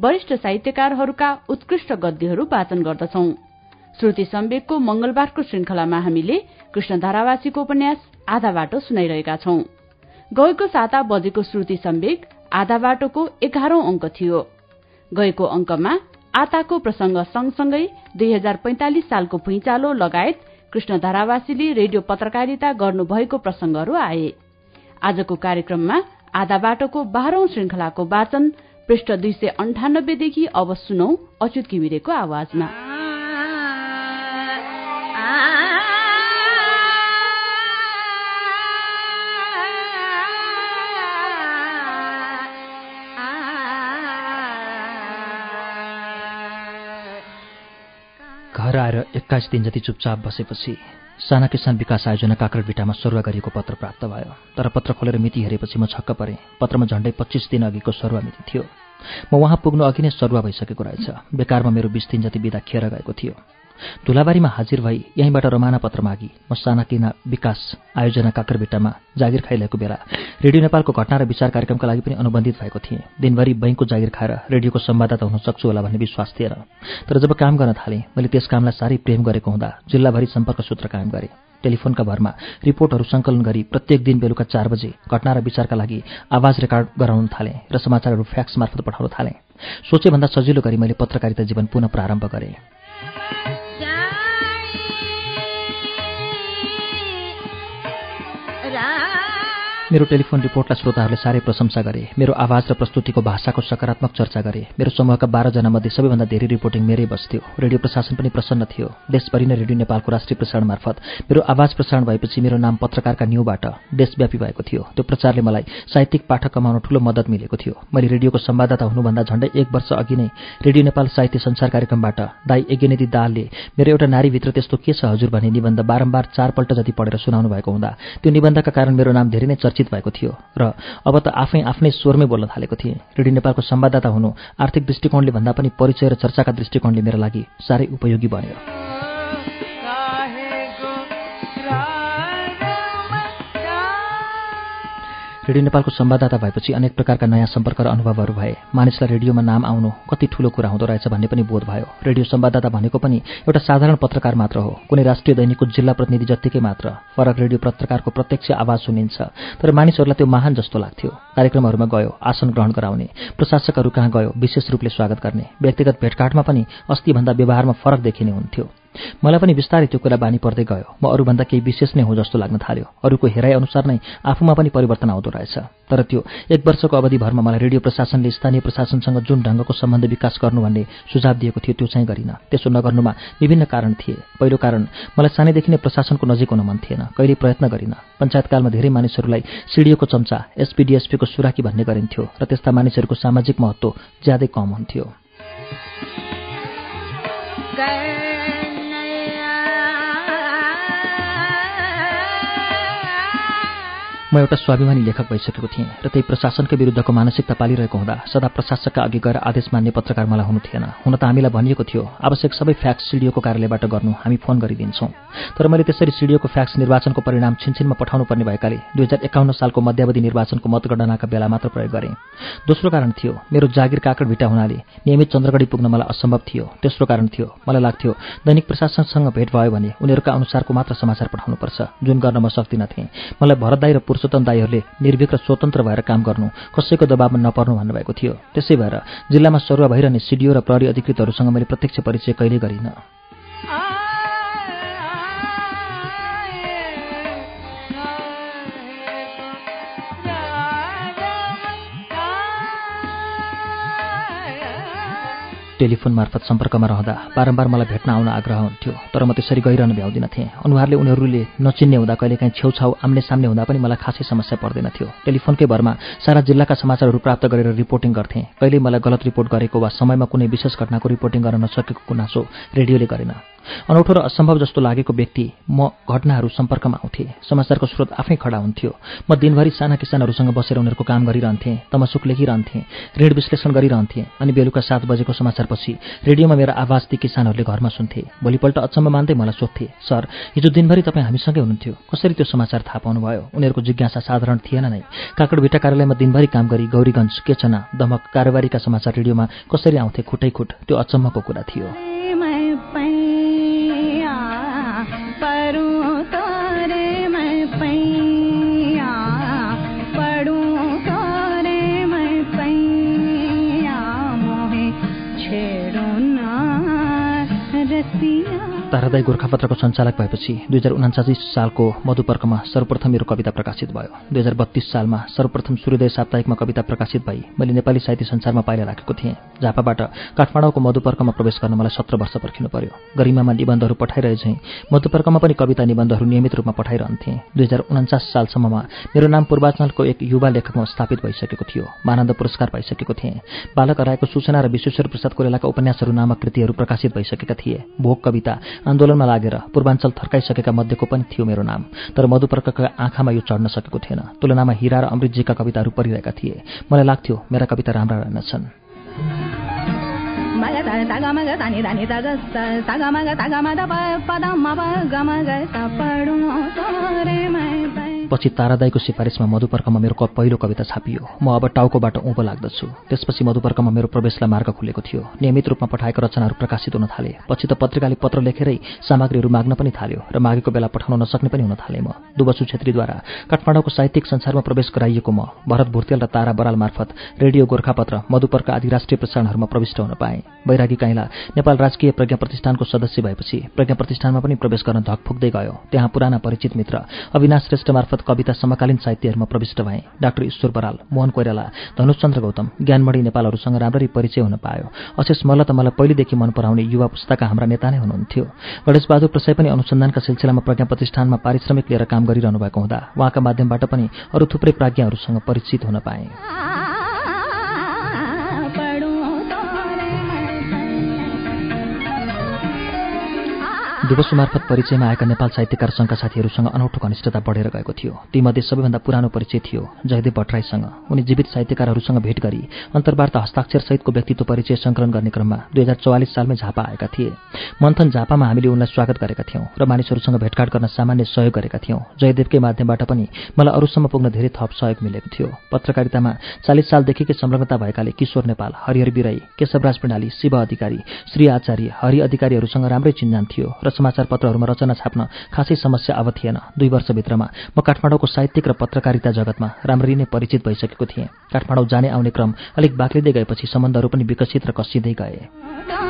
वरिष्ठ साहित्यकारहरूका उत्कृष्ट गद्यहरू वाचन गर्दछौ। श्रुति सम्वेकको मंगलबारको श्रृंखलामा हामीले कृष्ण धारावासीको उपन्यास आधा बाटो सुनाइरहेका छौं। गएको साता बजेको श्रुति सम्वेक आधा बाटोको एघारौं अंक थियो। गएको अंकमा आताको प्रसंग सँगसँगै दुई हजार पैंतालिस सालको भुइँचालो लगायत कृष्ण धारावासीले रेडियो पत्रकारिता गर्नुभएको प्रसंगहरू आए। आजको कार्यक्रममा आधा बाटोको बाह्रौं श्रृंखलाको वाचन पृष्ठ दुई सय अन्ठानब्बेदेखि अब सुनौ अच्युत घिमिरेको आवाजमा। घर आएर एक्काइस दिन जति चुपचाप बसेपछि साना किसान विकास आयोजना काक्रबिटामा सरुवा गरिएको पत्र प्राप्त भयो। तर पत्र खोलेर मिति हेरेपछि म छक्क परेँ। पत्रमा झण्डै पच्चिस दिन अघिको सरुवा मिति थियो। म उहाँ पुग्नु अघि नै सरुवा भइसकेको रहेछ। बेकारमा मेरो बिस दिन जति बिदा खेर गएको थियो। धुलाबारीमा हाजिर भई यहीँबाट रमाना पत्र मागी म साना किना विकास आयोजना काकरबेट्टामा जागिर खाइरहेको बेला रेडियो नेपालको घटना र विचार कार्यक्रमका लागि पनि अनुबन्धित भएको थिएँ। दिनभरि बैङ्कको जागिर खाएर रेडियोको संवाददाता हुन सक्छु होला भन्ने विश्वास थिएन। तर जब काम गर्न थालेँ मैले त्यस कामलाई साह्रै प्रेम गरेको हुँदा जिल्लाभरि सम्पर्क सूत्र कायम गरेँ। टेलिफोनका भरमा रिपोर्टहरू सङ्कलन गरी प्रत्येक दिन बेलुका चार बजे घटना र विचारका लागि आवाज रेकर्ड गराउन थालेँ र समाचारहरू फ्याक्स मार्फत पठाउन थालेँ। सोचेभन्दा सजिलो गरी मैले पत्रकारिता जीवन पुनः प्रारम्भ गरेँ। मेरो टेलिफोन रिपोर्टलाई श्रोताहरूले साह्रै प्रशंसा गरे। मेरो आवाज र प्रस्तुतिको भाषाको सकारात्मक चर्चा गरे। मेरो समूहका बाह्रजना मध्ये सबैभन्दा धेरै रिपोर्टिङ मेरै बस्थ्यो। रेडियो प्रशासन पनि प्रसन्न थियो। देशभरि नै रेडियो नेपालको राष्ट्रिय प्रसारण मार्फत मेरो आवाज प्रसारण भएपछि मेरो नाम पत्रकारका न्युबाट देशव्यापी भएको थियो। त्यो प्रचारले मलाई साहित्यिक पाठक कमाउन ठूलो मद्दत मिलेको थियो। मैले रेडियोको संवाददाता हुनुभन्दा झण्डै एक वर्ष अघि नै रेडियो नेपाल साहित्य संसार कार्यक्रमबाट दाई यज्ञनिधि दालले मेरो एउटा नारीभित्र त्यस्तो के छ हजुर भन्ने निबन्ध बारम्बार चारपल्ट जति पढेर सुनाउनु भएको हुँदा त्यो निबन्धका कारण मेरो नाम धेरै नै चर्चित चर्चित भएको थियो र अब त आफै आफ्नै स्वरमै बोल्न थालेको थिएँ। रेडियो नेपालको संवाददाता हुनु आर्थिक दृष्टिकोणले भन्दा पनि परिचय र चर्चाका दृष्टिकोणले मेरो लागि साह्रै उपयोगी बन्यो। रेडियो नेपालको संवाददाता भएपछि अनेक प्रकारका नयाँ सम्पर्क र अनुभवहरू भए। मानिसलाई रेडियोमा नाम आउनु कति ठूलो कुरा हुँदो रहेछ भन्ने पनि बोध भयो। रेडियो संवाददाता भनेको पनि एउटा साधारण पत्रकार मात्र हो। कुनै राष्ट्रिय दैनिकको जिल्ला प्रतिनिधि जत्तिकै मात्र। फरक रेडियो पत्रकारको प्रत्यक्ष आवाज सुनिन्छ तर मानिसहरूलाई त्यो महान जस्तो लाग्थ्यो। कार्यक्रमहरूमा गयो आसन ग्रहण गराउने। प्रशासकहरू कहाँ गयो विशेष रूपले स्वागत गर्ने। व्यक्तिगत भेटघाटमा पनि अस्तिभन्दा व्यवहारमा फरक देखिने हुन्थ्यो। मलाई पनि बिस्तारै त्यो कुरा बानी पर्दै गयो। म अरूभन्दा केही विशेष नै हो जस्तो लाग्न थाल्यो। अरूको हेराइ अनुसार नै आफूमा पनि परिवर्तन आउँदो रहेछ। तर त्यो एक वर्षको अवधिभरमा मलाई रेडियो प्रशासनले स्थानीय प्रशासनसँग जुन ढङ्गको सम्बन्ध विकास गर्नु भन्ने सुझाव दिएको थियो त्यो चाहिँ गरिन। त्यसो नगर्नुमा विभिन्न कारण थिए। पहिलो कारण मलाई सानैदेखि नै प्रशासनको नजिक हुन मन थिएन। कहिले प्रयत्न गरिन। पञ्चायतकालमा धेरै मानिसहरूलाई सिडिओको चम्चा एसपीडीएसपीको सुराकी भन्ने गरिन्थ्यो र त्यस्ता मानिसहरूको सामाजिक महत्व ज्यादै कम हुन्थ्यो। म एउटा स्वाभिमानी लेखक भइसकेको थिएँ र त्यही प्रशासनकै विरुद्धको मानसिकता पालिरहेको हुँदा सदा प्रशासकका अघि गएर आदेश मान्ने पत्रकार मलाई हुनु थिएन। हुन त हामीलाई भनिएको थियो आवश्यक सबै फ्याक्स सिडिओको कार्यालयबाट गर्नु हामी फोन गरिदिन्छौँ। तर मैले त्यसरी सिडिओको फ्याक्स निर्वाचनको परिणाम छिनछिनमा पठाउनु पर्ने भएकाले दुई हजार एकाउन्न सालको मध्यावधि निर्वाचनको मतगणनाका बेला मात्र प्रयोग गरेँ। दोस्रो कारण थियो मेरो जागिर काकड भिटा हुनाले नियमित चन्द्रगढी पुग्न मलाई असम्भव थियो। तेस्रो कारण थियो मलाई लाग्थ्यो दैनिक प्रशासनसँग भेट भयो भने उनीहरूका अनुसारको मात्र समाचार पठाउनुपर्छ। जुन गर्न म सक्दिनँ थिएँ। मलाई भरतदाई र पुरुषोत्तम दाईहरूले निर्भीक र स्वतन्त्र भएर काम गर्नु कसैको दबावमा नपर्नु भन्नुभएको थियो। त्यसै भएर जिल्लामा सरुवा भइरहने सिडिओ र प्रहरी अधिकृतहरूसँग मैले प्रत्यक्ष परिचय कहिले गरिनँ। टेलिफोन मार्फत सम्पर्कमा रहँदा बारम्बार मलाई भेट्न आउन आग्रह हुन्थ्यो तर म त्यसरी गइरहन भ्याउँदिन थिएँ। अनुहारले उनीहरूले नचिन्ने हुँदा कहिलेकाहीँ छेउछाउ आम्ने सामने हुँदा पनि मलाई खासै समस्या पर्दैन थियो। टेलिफोनकै भरमा सारा जिल्लाका समाचारहरू प्राप्त गरेर रिपोर्टिङ गर्थेँ। कहिले मलाई गलत रिपोर्ट गरेको वा समयमा कुनै विशेष घटनाको रिपोर्टिङ गर्न नसकेको गुनासो रेडियोले गरेन। अनौठो र असम्भव जस्तो लागेको व्यक्ति म घटनाहरू सम्पर्कमा आउँथे। समाचारको स्रोत आफै खडा हुन्थ्यो। म दिनभरि साना किसानहरूसँग बसेर उनीहरूको काम गरिरहन्थेँ तमसुक लेखिरहन्थेँ ऋण विश्लेषण गरिरहन्थेँ अनि बेलुका सात बजेको समाचारपछि रेडियोमा मेरो आवाज ती किसानहरूले घरमा सुन्थे। भोलिपल्ट अचम्म मान्दै मलाई सोध्थे सर हिजो दिनभरि तपाईँ हामीसँगै हुनुहुन्थ्यो। कसरी त्यो समाचार थाहा पाउनुभयो? उनीहरूको जिज्ञासा साधारण थिएन नै। काकडभिटा कार्यालयमा दिनभरि काम गरी गौरीगञ्ज केचना दमक कारोबारीका समाचार रेडियोमा कसरी आउँथे खुटै खुट त्यो अचम्मको कुरा थियो। तारादाई गोर्खापत्रको सञ्चालक भएपछि दुई हजार उनाचालिस सालको मधुपर्कमा सर्वप्रथम मेरो कविता प्रकाशित भयो। दुई हजार बत्तीस सालमा सर्वप्रथम सूर्योदय साप्ताहिकमा कविता प्रकाशित भई मैले नेपाली साहित्य संसारमा पाइला राखेको थिएँ। झापाबाट काठमाडौँको मधुपर्कमा प्रवेश गर्न मलाई सत्र वर्ष पर्खिनु पर्यो। गरिमामा निबन्धहरू पठाइरहे चाहिँ मधुपर्कमा पनि कविता निबन्धहरू नियमित रूपमा पठाइरहन्थेँ। दुई हजार उन्चास सालसम्ममा मेरो नाम पूर्वाञ्चलको एक युवा लेखकमा स्थापित भइसकेको थियो। मानन्द पुरस्कार पाइसकेको थिएँ। बालक हराएको सूचना र विश्वेश्वर प्रसाद कोरेलाका उपन्यासहरू नामक कृतिहरू प्रकाशित भइसकेका थिए। भोग कविता आन्दोलनमा लागेर पूर्वाञ्चल थर्काइसकेका मध्येको पनि थियो मेरो नाम। तर मधुपर्कका आँखामा यो चढ्न सकेको थिएन। तुलनामा हिरा र अमृतजीका कविताहरू परिरहेका थिए। मलाई लाग्थ्यो मेरा कविता राम्रा रहेनछन् पछि तारादाईको सिफारिसमा मधुपर्कमा मेरो पहिलो कविता छापियो म अब टाउकोबाट उँभो लाग्दछु त्यसपछि मधुपर्कमा मेरो प्रवेशलाई मार्ग खुलेको थियो नियमित रूपमा पठाएका रचनाहरू प्रकाशित हुन थाले पछि त पत्रिकाले पत्र लेखेरै सामग्रीहरू माग्न पनि थाल्यो र मागेको बेला पठाउन नसक्ने पनि हुन थाले म दुबसु छेत्रीद्वारा काठमाडौँको साहित्यिक संसारमा प्रवेश गराइएको म भरत भुर्तेल र तारा बराल मार्फत रेडियो गोर्खापत्र मधुपर्क आदि राष्ट्रिय प्रसारणहरूमा प्रविष्ट हुन पाएँ बैरागी काइला नेपाल राजकीय प्रज्ञा प्रतिष्ठानको सदस्य भएपछि प्रज्ञा प्रतिष्ठानमा पनि प्रवेश गर्न धक फुक्दै गयो। त्यहाँ पुराना परिचित मित्र अविनाश श्रेष्ठ मार्फत कविता समकालीन साहित्यहरूमा प्रविष्ट भए। डाक्टर ईश्वर बराल मोहन कोइराला धनुषचन्द्र गौतम ज्ञानमणी नेपालहरूसँग राम्ररी परिचय हुन पायो। अशेष मल्ल त मलाई पहिलेदेखि मन पराउने युवा पुस्ताका हाम्रा नेता नै हुनुहुन्थ्यो। गणेशबहादुर प्रसाई पनि अनुसन्धानका सिलसिलामा प्रज्ञा प्रतिष्ठानमा पारिश्रमिक लिएर काम गरिरहनु भएको हुँदा उहाँका माध्यमबाट पनि अरू थुप्रै प्राज्ञाहरूसँग परिचित हुन पाएँ। दिवसो मार्फत परिचयमा आएका नेपाल साहित्यकार सङ्घका साथीहरूसँग अनौठो घनिष्ठता बढेर गएको थियो। तीमध्ये सबैभन्दा पुरानो परिचय थियो जयदेव भट्टराईसँग। उनी जीवित साहित्यकारहरूसँग भेट गरी अन्तर्वार्ता हस्ताक्षर सहितको व्यक्तित्व परिचय सङ्कलन गर्ने क्रममा दुई हजार चौवालिस सालमै झापा आएका थिए। मन्थन झापामा हामीले उनलाई स्वागत गरेका थियौँ र मानिसहरूसँग भेटघाट गर्न सामान्य सहयोग गरेका थियौँ। जयदेवकै माध्यमबाट पनि मलाई अरूसम्म पुग्न धेरै थप सहयोग मिलेको थियो। पत्रकारितामा चालिस सालदेखिकै संलग्नता भएकाले किशोर नेपाल हरिहर बिराई केशवराज प्रणाली शिव अधिकारी श्री आचार्य हरि अधिकारीहरूसँग राम्रै चिन्जान थियो र समाचार पत्रहरूमा रचना छाप्न खासै समस्या अब थिएन। दुई वर्षभित्रमा म काठमाडौँको साहित्यिक र पत्रकारिता जगतमा राम्ररी नै परिचित भइसकेको थिएँ। काठमाडौँ जाने आउने क्रम अलिक बाक्लिँदै गएपछि सम्बन्धहरू पनि विकसित र कसिँदै गए।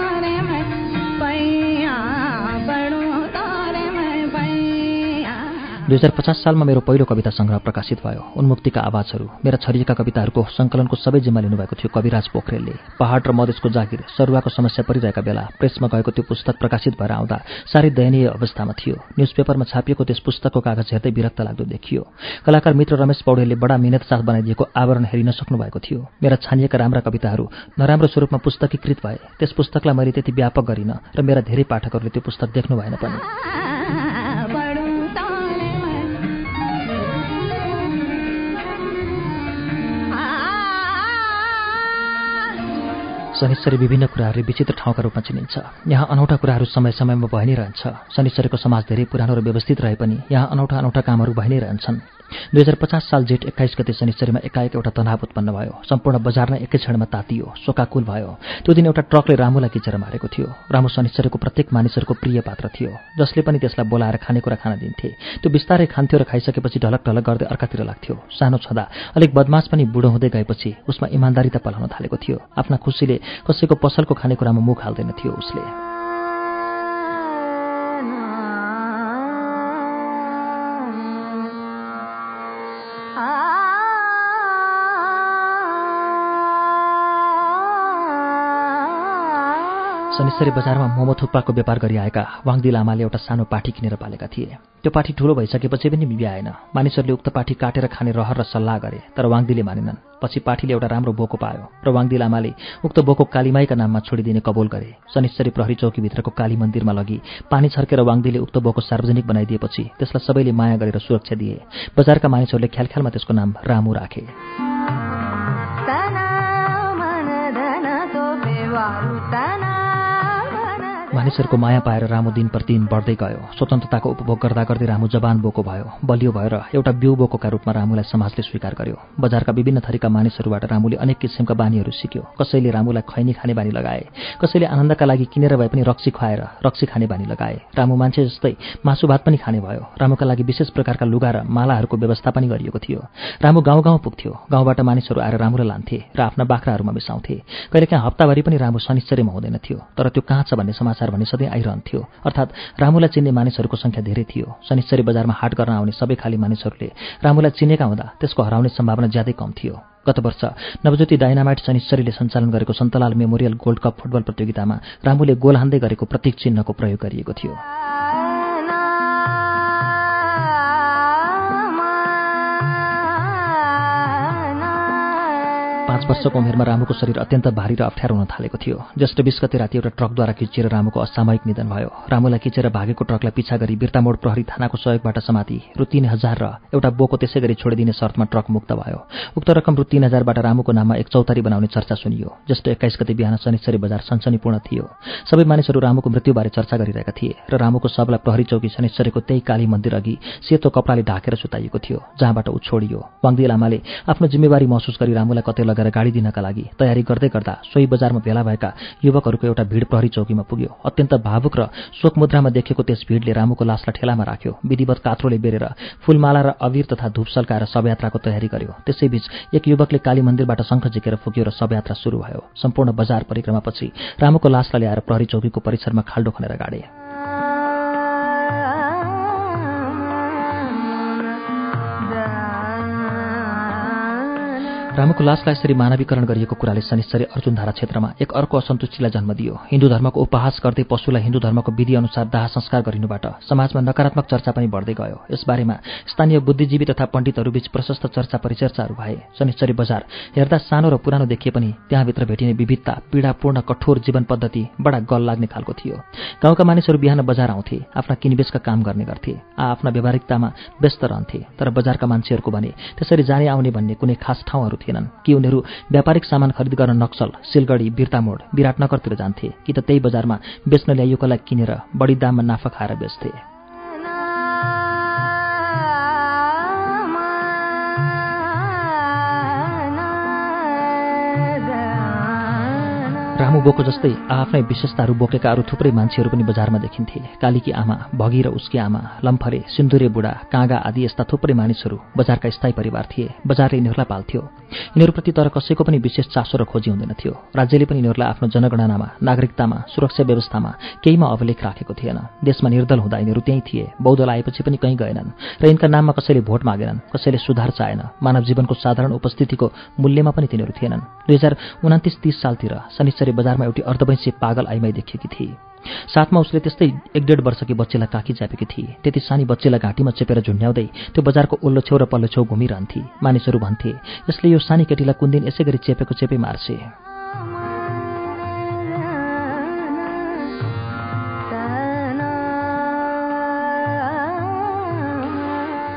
दुई हजार पचास सालमा मेरो पहिलो कविता सङ्ग्रह प्रकाशित भयो। उन्मुक्तिका आवाजहरू मेरा छरिएका कविताहरूको सङ्कलनको सबै जिम्मा लिनुभएको थियो कविराज पोखरेलले। पहाड र मधेसको जागिर सरुवाको समस्या परिरहेका बेला प्रेसमा गएको त्यो पुस्तक प्रकाशित भएर आउँदा साह्रै दयनीय अवस्थामा थियो। न्युज पेपरमा छापिएको त्यस पुस्तकको कागज हेर्दै विरक्त लाग्दो देखियो। कलाकार मित्र रमेश पौडेलले बडा मिहिनेत साथ बनाइदिएको आवरण हेरिन सक्नु भएको थियो। मेरा छानिएका राम्रा कविताहरू नराम्रो स्वरूपमा पुस्तकीकृत भए। त्यस पुस्तकलाई मैले त्यति व्यापक गरिनँ र मेरा धेरै पाठकहरूले त्यो पुस्तक देख्नु भएन पनि। शनिश्चरी विभिन्न कुराहरूले विचित्र ठाउँका रूपमा चिनिन्छ। यहाँ अनौठा कुराहरू समय समयमा भइ नै रहन्छ। शनिश्चरीको समाज धेरै पुरानो र व्यवस्थित रहे पनि यहाँ अनौठा अनौठा कामहरू भइ नै रहन्छन्। दुई हजार पचास साल जेठ एक्काइस गते शनिश्चरीमा एकाएक एउटा तनाव उत्पन्न भयो। सम्पूर्ण बजार नै एकै क्षणमा तातियो शोकाकुल भयो। त्यो दिन एउटा ट्रकले रामुलाई किचेर मारेको थियो। रामु शनिश्चरीको प्रत्येक मानिसहरूको प्रिय पात्र थियो। जसले पनि त्यसलाई बोलाएर खानेकुरा खान दिन्थे। त्यो बिस्तारै खान्थ्यो र खाइसकेपछि ढलक ढलक गर्दै अर्कातिर लाग्थ्यो। सानो छँदा अलिक बदमास पनि बुढो हुँदै गएपछि उसमा इमान्दारिता पलाउन थालेको थियो। आफ्ना खुसीले कसैको पसलको खानेकुरामा मुख हाल्दैन थियो उसले। शनिश्चरी बजारमा मोमो थुक्पाको व्यापार गरी आएका वाङदी लामाले एउटा सानो पाठी किनेर पालेका थिए। त्यो पाठी ठुलो भइसकेपछि पनि बिहाएन मानिसहरूले उक्त पाठी काटेर खाने रहर र सल्लाह गरे तर वाङदीले मानेनन्। पछि पाठीले एउटा राम्रो बोको पायो र वाङदी लामाले उक्त बोको कालीमाईका नाममा छोडिदिने कबोल गरे। शनिश्चरी प्रहरी चौकीभित्रको काली मन्दिरमा लगी पानी छर्केर वाङदीले उक्त बोको सार्वजनिक बनाइदिएपछि त्यसलाई सबैले माया गरेर सुरक्षा दिए। बजारका मानिसहरूले ख्यालख्यालमा त्यसको नाम रामु राखे। मानिसहरूको माया पाएर रामु दिन प्रतिदिन बढ्दै गयो। स्वतन्त्रताको उपभोग गर्दा गर्दै रामु जवान बोको भयो बलियो भएर एउटा बिउ बोकोका रूपमा रामुलाई समाजले स्वीकार गर्यो। बजारका विभिन्न थरीका मानिसहरूबाट रामुले अनेक किसिमका बानीहरू सिक्यो। कसैले रामुलाई खैनी खाने बानी लगाए कसैले आनन्दका लागि किनेर भए पनि रक्सी खुवाएर रक्सी खाने बानी लगाए। रामु मान्छे जस्तै मासु भात पनि खाने भयो। रामुका लागि विशेष प्रकारका लुगा र मालाहरूको व्यवस्था पनि गरिएको थियो। रामु गाउँ गाउँ पुग्थ्यो। गाउँबाट मानिसहरू आएर रामुलाई लान्थे र आफ्ना बाख्राहरूमा मिसाउँथे। कहिलेकाहीँ हप्ताभरि पनि रामु शनिश्चरीमा हुँदैन थियो। तर त्यो कहाँ छ भन्ने समाचार भने सधैँ आइरहन्थ्यो। अर्थात् रामुलाई चिन्ने मानिसहरूको संख्या धेरै थियो। शनिश्चरी बजारमा हाट गर्न आउने सबै खाली मानिसहरूले रामुलाई चिनेका हुँदा त्यसको हराउने सम्भावना ज्यादै कम थियो। गत वर्ष नवज्योति डाइनामाइट शनिश्चरीले सञ्चालन गरेको Santlal memorial gold cup football प्रतियोगितामा रामुले गोल हान्दै गरेको प्रतीक चिन्हको प्रयोग गरिएको थियो। पाँच वर्षको उमेरमा रामुको शरीर अत्यन्त भारी र अप्ठ्यारो हुन थालेको थियो। ज्येष्ठ बिस गते राति एउटा ट्रकद्वारा खिचिएर रामुको असामयिक निधन भयो। रामुलाई खिचेर भागेको ट्रकलाई पिछा गरी बिर्तामोड प्रहरी थानाको सहयोगबाट समाति रु तीन हजार र एउटा बोको त्यसै गरी छोडिदिने शर्तमा ट्रक मुक्त भयो। उक्त रकम रु तीन हजारबाट रामुको नाममा एक चौतारी बनाउने चर्चा सुनियो। ज्येष्ठ एक्काइस गते बिहान सनिश्चरी बजार सनसनीपूर्ण थियो। सबै मानिसहरू रामुको मृत्युबारे चर्चा गरिरहेका थिए र रामुको शवलाई प्रहरी चौकी शनिश्चरीको त्यही काली मन्दिर अघि सेतो कपडाले ढाकेर सुताइएको थियो जहाँबाट ऊ छोडियो। वाङ्दी लामाले आफ्नो जिम्मेवारी महसुस गरी रामुलाई कतै लगेर गाडी दिनका लागि तयारी गर्दै गर्दा सोही बजारमा भेला भएका युवकहरूको एउटा भिड प्रहरी चौकीमा पुग्यो। अत्यन्त भावुक र शोकमुद्रामा देखेको त्यस भिडले रामुको लासलाई ठेलामा राख्यो। विधिवत कात्रोले बेरेर फूलमाला र अविर तथा धूप सल्काएर शवयात्राको तयारी गर्यो। त्यसैबीच एक युवकले काली मन्दिरबाट शङ्ख झिकेर फुक्यो र शवयात्रा सुरु भयो। सम्पूर्ण बजार परिक्रमापछि रामुको लासलाई ल्याएर प्रहरी चौकीको परिसरमा खाल्डो खनेर गाडे। रामको लासलाई यसरी मानवीकरण गरिएको कुराले शनिश्चरी अर्जुनधारा क्षेत्रमा एक अर्को असन्तुष्टिलाई जन्म दियो। हिन्दू धर्मको उपहास गर्दै पशुलाई हिन्दू धर्मको विधि अनुसार दाह संस्कार गरिनुबाट समाजमा नकारात्मक चर्चा पनि बढ्दै गयो। यसबारेमा स्थानीय बुद्धिजीवी तथा पण्डितहरूबीच प्रशस्त चर्चा परिचर्चाहरू भए। शनिश्चरी बजार हेर्दा सानो र पुरानो देखिए पनि त्यहाँभित्र भेटिने विविधता पीडापूर्ण कठोर जीवन पद्धति बडा गल लाग्ने खालको थियो। गाउँका मानिसहरू बिहान बजार आउँथे आफ्ना किनबेचका काम गर्ने गर्थे आ आफ्ना व्यावहारिकतामा व्यस्त रहन्थे। तर बजारका मान्छेहरूको भने त्यसरी जाने आउने भन्ने कुनै खास ठाउँहरू थिएनन्। कि उनीहरू व्यापारिक सामान खरिद गर्न नक्सल सिलगढी बिर्तामोड विराटनगरतिर जान्थे। कि त त्यही बजारमा बेच्न ल्याइएकोलाई किनेर बढी दाममा नाफा खाएर बेच्थे। रामु बोको जस्तै आफ्नै विशेषताहरू बोकेका अरू थुप्रै मान्छेहरू पनि बजारमा देखिन्थे। कालीकी आमा भगी र उसकी आमा लम्फरे सिन्दुरे बुढा काँगा आदि यस्ता थुप्रै मानिसहरू बजारका स्थायी परिवार थिए। बजारले यिनीहरूलाई पाल्थ्यो। यिनीहरूप्रति तर कसैको पनि विशेष चासो र खोजी हुँदैन थियो। राज्यले पनि यिनीहरूलाई आफ्नो जनगणनामा नागरिकतामा सुरक्षा व्यवस्थामा केहीमा अभिलेख राखेको थिएन। देशमा निर्दल हुँदा यिनीहरू त्यहीँ थिए। बौद्धल आएपछि पनि कहीँ गएनन्। र यिनका नाममा कसैले भोट मागेनन् कसैले सुधार चाहेन मानव जीवनको साधारण उपस्थितिको मूल्यमा पनि तिनीहरू थिएनन्। दुई हजार उनातिस तिस सालतिर शनिश्चरी बजारमा एउटी अर्धवैंशी पागल आइमाई देखिएकी थिए। साथमा उसले त्यस्तै एक डेढ वर्षकी बच्चीलाई काकी च्यापेकी थिए। त्यति सानी बच्चीलाई घाँटीमा चेपेर झुन्ड्याउँदै त्यो बजारको ओल्लो छेउ र पल्लो छेउ घुमिरहन्थे। मानिसहरू भन्थे यसले यो सानी केटीलाई कुन दिन यसै गरी चेपेको चेपे मार्छे?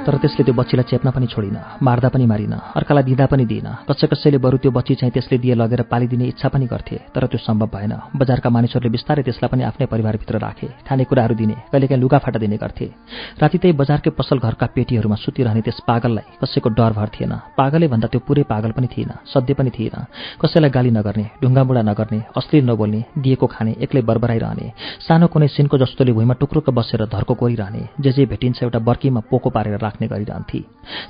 तर त्यसले त्यो बच्चीलाई चेप्न पनि छोडिन मार्दा पनि मारिन अर्कालाई दिँदा पनि दिएन। कसै कसैले बरु त्यो बच्ची चाहिँ त्यसले दिए लगेर पालिदिने इच्छा पनि गर्थे तर त्यो सम्भव भएन। बजारका मानिसहरूले बिस्तारै त्यसलाई पनि आफ्नै परिवारभित्र राखे खानेकुराहरू दिने कहिलेकाहीँ लुगाफाटा दिने गर्थे। राति त्यही बजारकै पसल घरका पेटीहरूमा सुतिरहने त्यस पागललाई कसैको डर भर थिएन। पागलै भन्दा त्यो पुरै पागल पनि थिएन सध्य पनि थिएन। कसैलाई गाली नगर्ने ढुङ्गामुडा नगर्ने अश्लील नबोल्ने दिएको खाने एक्लै बरबराइरहने सानो कुनै सिनको जस्तोले भुइँमा टुक्रुक बसेर धर्को कोरिरहने जे जे भेटिन्छ एउटा बर्कीमा पोको पारेर गरिरहन्थे।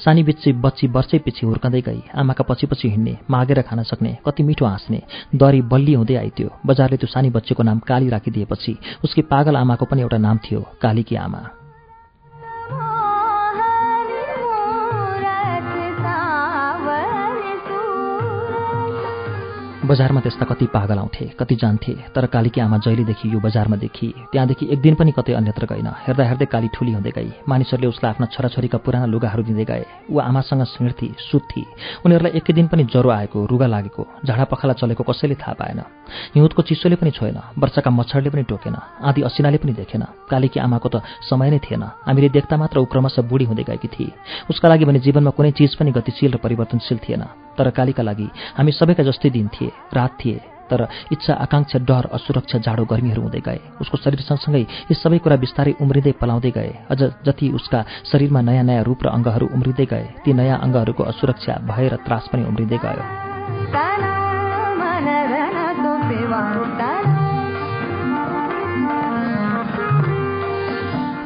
सानी बिच्ची बच्ची वर्षै पछि हुर्कँदै गई। आमाका पछि पछि हिँड्ने मागेर खान सक्ने कति मिठो हाँस्ने दरी बल्ली हुँदै आइथ्यो। बजारले त्यो सानी बच्चीको नाम काली राखिदिएपछि उसकी पागल आमाको पनि एउटा नाम थियो कालीकी आमा। बजारमा त्यस्ता कति पागल आउँथे कति जान्थे तर कालीकी आमा जहिलेदेखि यो बजारमा देखि त्यहाँदेखि एक दिन पनि कतै अन्यत्र गइन हेर्दा हेर्दै काली ठुली हुँदै गई। मानिसहरूले उसलाई आफ्ना छोराछोरीका पुराना लुगाहरू दिँदै गए। ऊ आमासँग सिँड्थी सुत्थी। उनीहरूलाई एकै दिन पनि ज्वरो आएको रुगा लागेको झाडा पखाला चलेको कसैले थाहा पाएन। हिउँदको चिसोले पनि छोएन वर्षाका मच्छरले पनि टोकेन आदि असिनाले पनि देखेन। कालीकी आमाको त समय नै थिएन। हामीले देख्दा मात्र ऊ क्रमशः बुढी हुँदै गएकी थिए। उसका लागि भने जीवनमा कुनै चिज पनि गतिशील र परिवर्तनशील थिएन। तर कालीका लागि। हामी सबैका जस्तै दिन थिए रात थिए तर इच्छा आकाङ्क्षा डर असुरक्षा जाडो गर्मीहरू हुँदै गए। उसको शरीर सँगसँगै यी सबै कुरा बिस्तारै उम्रिँदै पलाउँदै गए। अझ जति उसका शरीरमा नयाँ नयाँ रूप र अङ्गहरू उम्रिँदै गए ती नयाँ अङ्गहरूको असुरक्षा भय र त्रास पनि उम्रिँदै गयो।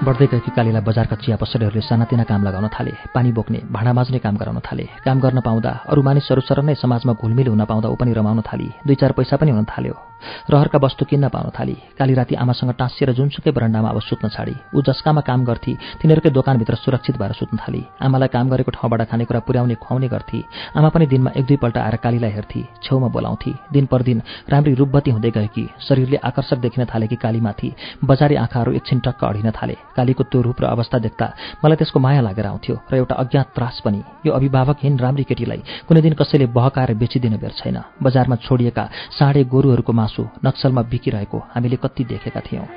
बढ्दै गएकी कालीलाई बजारका चिया पसलेहरूले सानातिना काम लगाउन थाले पानी बोक्ने भाँडा माझ्ने काम गराउन थाले। काम गर्न पाउँदा अरू मानिसहरू सर नै समाजमा घुलमिल हुन पाउँदा ऊ पनि रमाउन थाली। दुई चार पैसा पनि हुन थाल्यो। रहरका वस्तु किन्न पाउन थाली। काली राति आमासँग टाँसिएर जुनसुकै बरन्डामा अब सुत्न छाडी। ऊ जसकामा काम गर्थी तिनीहरूकै दोकानभित्र सुरक्षित भएर सुत्न थाली। आमालाई काम गरेको ठाउँबाट खानेकुरा पुर्याउने खुवाउने गर्थी। आमा पनि दिनमा एक दुईपल्ट आएर कालीलाई हेर्थी छेउमा बोलाउँथी। दिन राम्री रूपवती हुँदै गएकी शरीरले आकर्षक देखिन थालेकी कालीमाथि। बजारी आँखाहरू एकछिन टक्क अडिन थाले। कालीको त्यो रूप र अवस्था देख्दा मलाई त्यसको माया लागेर आउँथ्यो र एउटा अज्ञात त्रास पनि। यो अभिभावकहीन राम्री केटीलाई कुनै दिन कसैले बहकाएर बेचिदिन बेर छैन। बजारमा छोडिएका साढे गोरुहरूको मासु नक्सलमा बिकिरहेको हामीले कति देखेका थियौँ।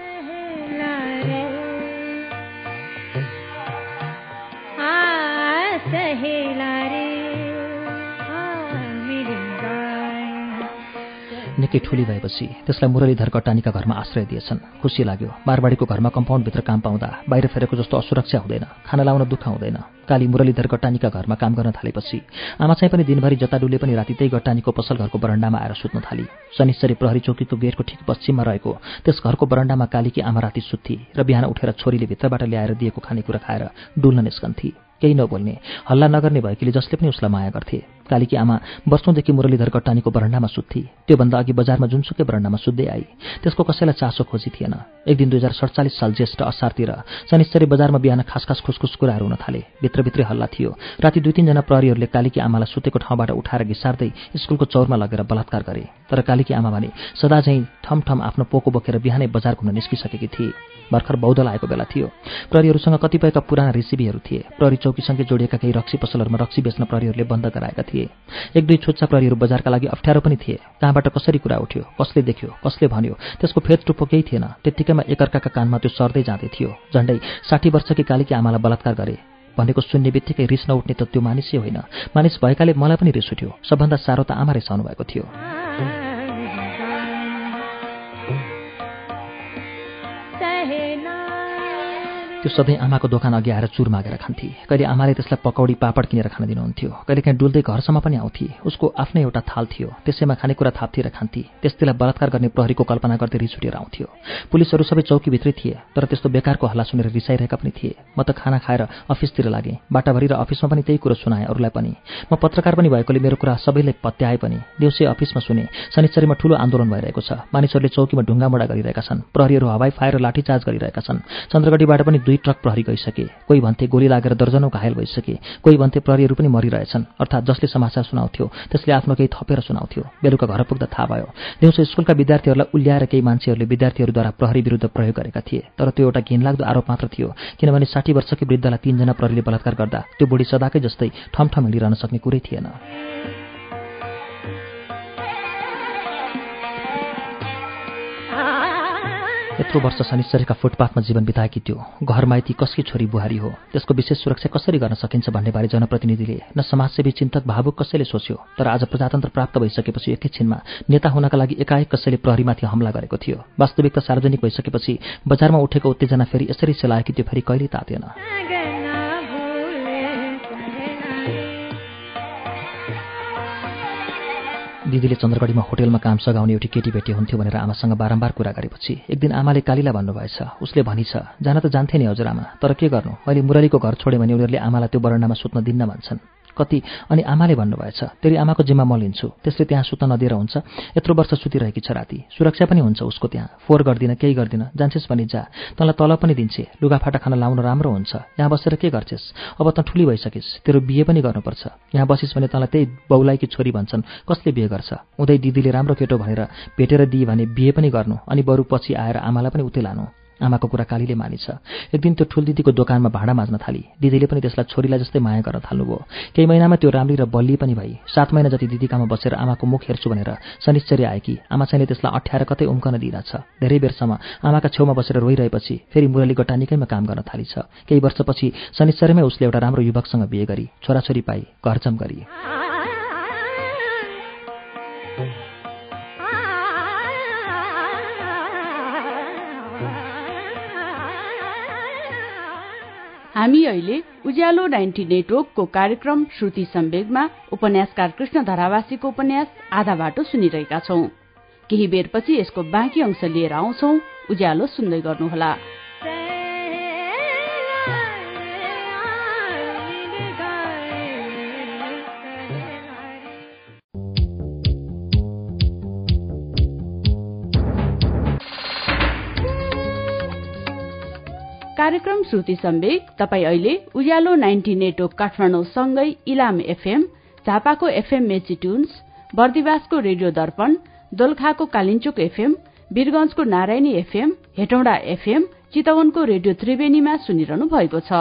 निकै ठुली भएपछि त्यसलाई मुरलीधर कटानीका घरमा आश्रय दिएछन्। खुसी लाग्यो। मारवाडीको घरमा कम्पाउन्डभित्र काम पाउँदा बाहिर फेरेको जस्तो असुरक्षा हुँदैन खाना लाउन दुःख हुँदैन। काली मुरलीधर गट्टानीका घरमा काम गर्न थालेपछि आमा चाहिँ पनि दिनभरि जता डुले पनि राति त्यही गट्टानीको पसल घरको बरन्डामा आएर सुत्न थाली। शनिश्चरी प्रहरी चौकीको गेटको ठिक पश्चिममा रहेको त्यस घरको बरन्डामा कालीकी आमा राति सुत्थी र बिहान उठेर छोरीले भित्रबाट ल्याएर दिएको खानेकुरा खाएर डुल्न निस्कन्थे। केही नबोल्ने हल्ला नगर्ने भएकीले जसले पनि उसलाई माया गर्थे। कालीकी आमा वर्षौँदेखि मुरलीधर कट्टानीको बरन्डामा सुत्थे। त्योभन्दा अघि बजारमा जुनसुकै बरन्डामा सुत्दै आई त्यसको कसैलाई चासो खोजी थिएन एक दिन दुई हजार सडचालिस साल ज्येष्ठ असारतिर शनिश्चरी बजारमा बिहान खास खास खुसखुस कुराहरू हुन थाले। भित्रभित्रै हल्ला थियो। राति दुई तिनजना प्रहरीहरूले कालीकी आमालाई सुतेको ठाउँबाट उठाएर घिसार्दै स्कुलको चौरमा लगेर बलात्कार गरे। तर कालीकी आमा भने सदा चाहिँ ठमठम आफ्नो पोको बोकेर बिहानै बजार घुम्न निस्किसकेकी थिए। भर्खर बौद्धल आएको बेला थियो। प्रहरीहरूसँग कतिपयका पुराना रेसिपीहरू थिए। प्रहरी चौकीसँगै जोडिएका केही रक्सी पसलहरूमा रक्सी बेच्न प्रहरीहरूले बन्द गराएका थिए। एक दुई छुच्चा प्रहरीहरू बजारका लागि अप्ठ्यारो पनि थिए। कहाँबाट कसरी कुरा उठ्यो कसले देख्यो कसले भन्यो त्यसको फेद टुप्पो केही थिएन। त्यत्तिकैमा एकअर्काका कानमा त्यो सर्दै जाँदै थियो। झन्डै साठी वर्षकी कालीकी आमालाई बलात्कार गरे। भनेको सुन्ने बित्तिकै रिस नउठ्ने त त्यो मानिसै होइन। मानिस भएकाले मलाई पनि रिस उठ्यो। सबभन्दा साह्रो त आमा रिसाउनु भएको थियो। त्यो सधैँ आमाको दोकान अघि आएर चुर मागेर खान्थे। कहिले आमाले त्यसलाई पकौडी पापड किनेर खान दिनुहुन्थ्यो। कहिले काहीँ डुल्दै घरसम्म पनि आउँथे। उसको आफ्नै एउटा थाल थियो। त्यसैमा खानेकुरा थाप्थे र खान्थे। त्यस्तैलाई बलात्कार गर्ने प्रहरीको कल्पना गर्दै रिस उठेर आउँथ्यो। पुलिसहरू सबै चौकीभित्रै थिए तर त्यस्तो बेकारको हल्ला सुनेर रिसाइरहेका पनि थिए। म त खाना खाएर अफिसतिर लागेँ। बाटाभरि र अफिसमा पनि त्यही कुरो सुनाएँ अरूलाई पनि। म पत्रकार पनि भएकोले मेरो कुरा सबैले पत्याए पनि। देउसे अफिसमा सुने। शनिचरीमा ठूलो आन्दोलन भइरहेको छ। मानिसहरूले चौकीमा ढुङ्गामुढा गरिरहेका छन्। प्रहरीहरू हवाई फायर र लाठीचार्ज गरिरहेका छन्। चन्द्रगढीबाट पनि दुई ट्रक प्रहरी गइसके कोही भन्थे गोली लागेर दर्जनौ घायल भइसके कोही भन्थे प्रहरीहरू पनि मरिरहेछन् अर्थात् जसले समाचार सुनाउँथ्यो त्यसले आफ्नो केही थपेर सुनाउँथ्यो। बेलुका घर पुग्दा थाहा भयो। दिउँसो स्कुलका विद्यार्थीहरूलाई उल्याएर केही मान्छेहरूले विद्यार्थीहरूद्वारा प्रहरी विरुद्ध प्रयोग गरेका थिए तर त्यो एउटा घिनलाग्दो आरोप मात्र थियो किनभने साठी वर्षकी वृद्धलाई तीनजना प्रहरीले बलात्कार गर्दा त्यो बुढी सदाकै जस्तै ठमठम हिँडिरहन सक्ने कुरै थिएन। यत्रो वर्ष शनिश्चरीका फुटपाथमा जीवन बिताएकी त्यो घर माइती कसकी छोरी बुहारी हो? त्यसको विशेष सुरक्षा कसरी गर्न सकिन्छ भन्ने बारे जनप्रतिनिधिले न समाजसेवी चिन्तक भावुक कसैले सोच्यो तर आज प्रजातन्त्र प्राप्त भइसकेपछि एकैछिनमा नेता हुनका लागि एकाएक कसैले प्रहरीमाथि हमला गरेको थियो। वास्तविकता सार्वजनिक भइसकेपछि बजारमा उठेको उत्तेजना फेरि यसरी सेलाएकी त्यो फेरि कहिले तातेन। दिदीले चन्द्रगढीमा होटेलमा काम सघाउने एउटी केटी भेटी हुन्थ्यो भनेर आमासँग बारम्बार कुरा गरेपछि एक दिन आमाले कालीलाई भन्नुभएछ। उसले भनिछ जान त जान्थे नि हजुरआमा तर के गर्नु? मैले मुरलीको घर छोडेँ भने उनीहरूले आमालाई त्यो बरन्डामा सुत्न दिन्न भन्छन्। कति? अनि आमाले भन्नुभएछ तेरि आमाको जिम्मा म लिन्छु। त्यसले त्यहाँ सुत्न नदिएर हुन्छ। यत्रो वर्ष सुतिरहेकी छ राति। सुरक्षा पनि हुन्छ उसको त्यहाँ। फोहोर गर्दिनँ केही गर्दिनँ। जान्छेस् भने जा। तँलाई तल पनि दिन्छे। लुगाफाटा खान लाउन राम्रो हुन्छ। यहाँ बसेर के गर्छेस्? अब त ठुली भइसकिस्। तेरो बिहे पनि गर्नुपर्छ। यहाँ बसिस् भने तँलाई त्यही बाउलाइकी छोरी भन्छन्। कसले बिहे गर्छ? उदय दिदीले राम्रो केटो भनेर भेटेर दिए भने बिहे पनि गर्नु। अनि बरु पछि आएर आमालाई पनि उतै लानु। आमाको कुरा कालीले मानिछ एक दिन त्यो ठुल दिदीको दोकानमा भाँडा माझ्न थाली। दिदीले पनि त्यसलाई छोरीलाई जस्तै माया गर्न थाल्नुभयो। केही महिनामा त्यो राम्री र बल्ली पनि भई। सात महिना जति दिदीकामा बसेर आमाको मुख हेर्छु भनेर शनिश्चरी आएकी आमा चाहिँ त्यसलाई अठ्याएर कतै उम्कन दिइरहेछ। धेरै बेरसम्म आमाका छेउमा बसेर रोइरहेपछि फेरि मुरली गटानीकैमा काम गर्न थालिछ। केही वर्षपछि शनिश्चरीमै उसले एउटा राम्रो युवकसँग बिहे गरी छोराछोरी पाई घरचम गरी। हामी अहिले उज्यालो नाइन्टी नेटवर्कको कार्यक्रम श्रुति सम्वेगमा उपन्यासकार कृष्ण धरावासीको उपन्यास आधा बाटो सुनिरहेका छौं। केही बेरपछि यसको बाँकी अंश लिएर आउँछौ। उज्यालो सुन्दै गर्नुहोला। कार्यक्रम श्रुति सम्वेक तपाई अहिले उज्यालो नाइन्टी नेटवर्क काठमाडौँ सँगै इलाम एफएम झापाको एफएम मेची ट्युन्स बर्दिवासको रेडियो दर्पण दोलखाको कालिन्चोक एफएम वीरगंजको नारायणी एफएम हेटौँडा एफएम चितवनको रेडियो त्रिवेणीमा सुनिरहनु भएको छ।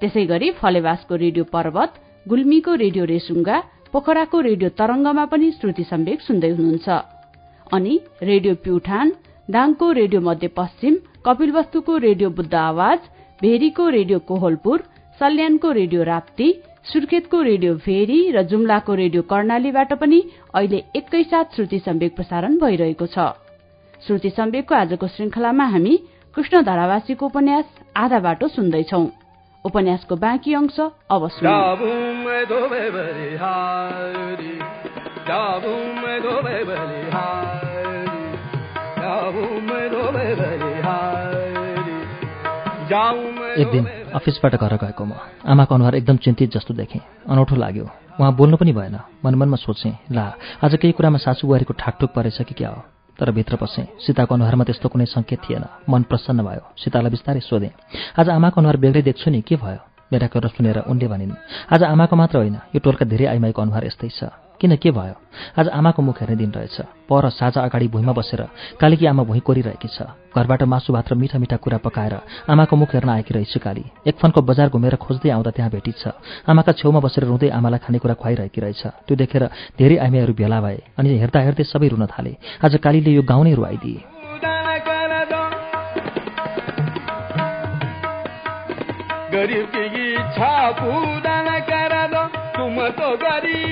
त्यसै गरी फलेवासको रेडियो पर्वत गुल्मीको रेडियो रेसुङ्गा पोखराको रेडियो तरंगमा पनि श्रुति सम्वेक सुन्दै हुनुहुन्छ। अनि रेडियो प्युठान दाङको रेडियो मध्यपश्चिम कपिलवस्तुको रेडियो बुद्ध आवाज भेरीको रेडियो कोहलपुर सल्यानको रेडियो राप्ती सुर्खेतको रेडियो भेरी र जुम्लाको रेडियो कर्णालीबाट पनि अहिले एकैसाथ श्रुति सम्वेक प्रसारण भइरहेको छ। श्रुति सम्वेकको आजको श्रृंखलामा हामी कृष्ण धारावासीको उपन्यास आधा बाटो सुन्दैछौ। उपन्यासको बाँकी अंश अब एक दिन अफिसबाट घर गएको म। आमाको अनुहार एकदम चिन्तित जस्तो देखेँ। अनौठो लाग्यो। उहाँ बोल्नु पनि भएन। मनमनमा सोचेँ ला आज केही कुरामा सासु बुहारीको ठाकठुक परेछ कि क्या हो? तर भित्र पसेँ सीताको अनुहारमा त्यस्तो कुनै सङ्केत थिएन। मन प्रसन्न भयो। सीतालाई बिस्तारै सोधेँ आज आमाको अनुहार बेग्लै देख्छु नि के भयो? मेरा कुरा सुनेर उनले भनिन् आज आमाको मात्र होइन। यो टोलका धेरै आइमाईको अनुहार यस्तै छ। किन के भयो? आज आमाको मुख हेर्ने दिन रहेछ। पर साझा अगाडि भुइँमा बसेर कालीकी आमा भुइँ कोरिरहेकी छ। घरबाट मासु भात र मिठा मिठा कुरा पकाएर आमाको मुख हेर्न आएकी रहेछ काली। एक फनको बजार घुमेर खोज्दै आउँदा त्यहाँ भेटिन्छ। आमाका छेउमा बसेर रुँदै आमालाई खानेकुरा खुवाइरहेकी रहेछ। त्यो देखेर धेरै आइमाईहरू भेला भए अनि हेर्दा हेर्दै सबै रुन थाले। आज कालीले यो गाउँ नै रुवाइदिए गरिब।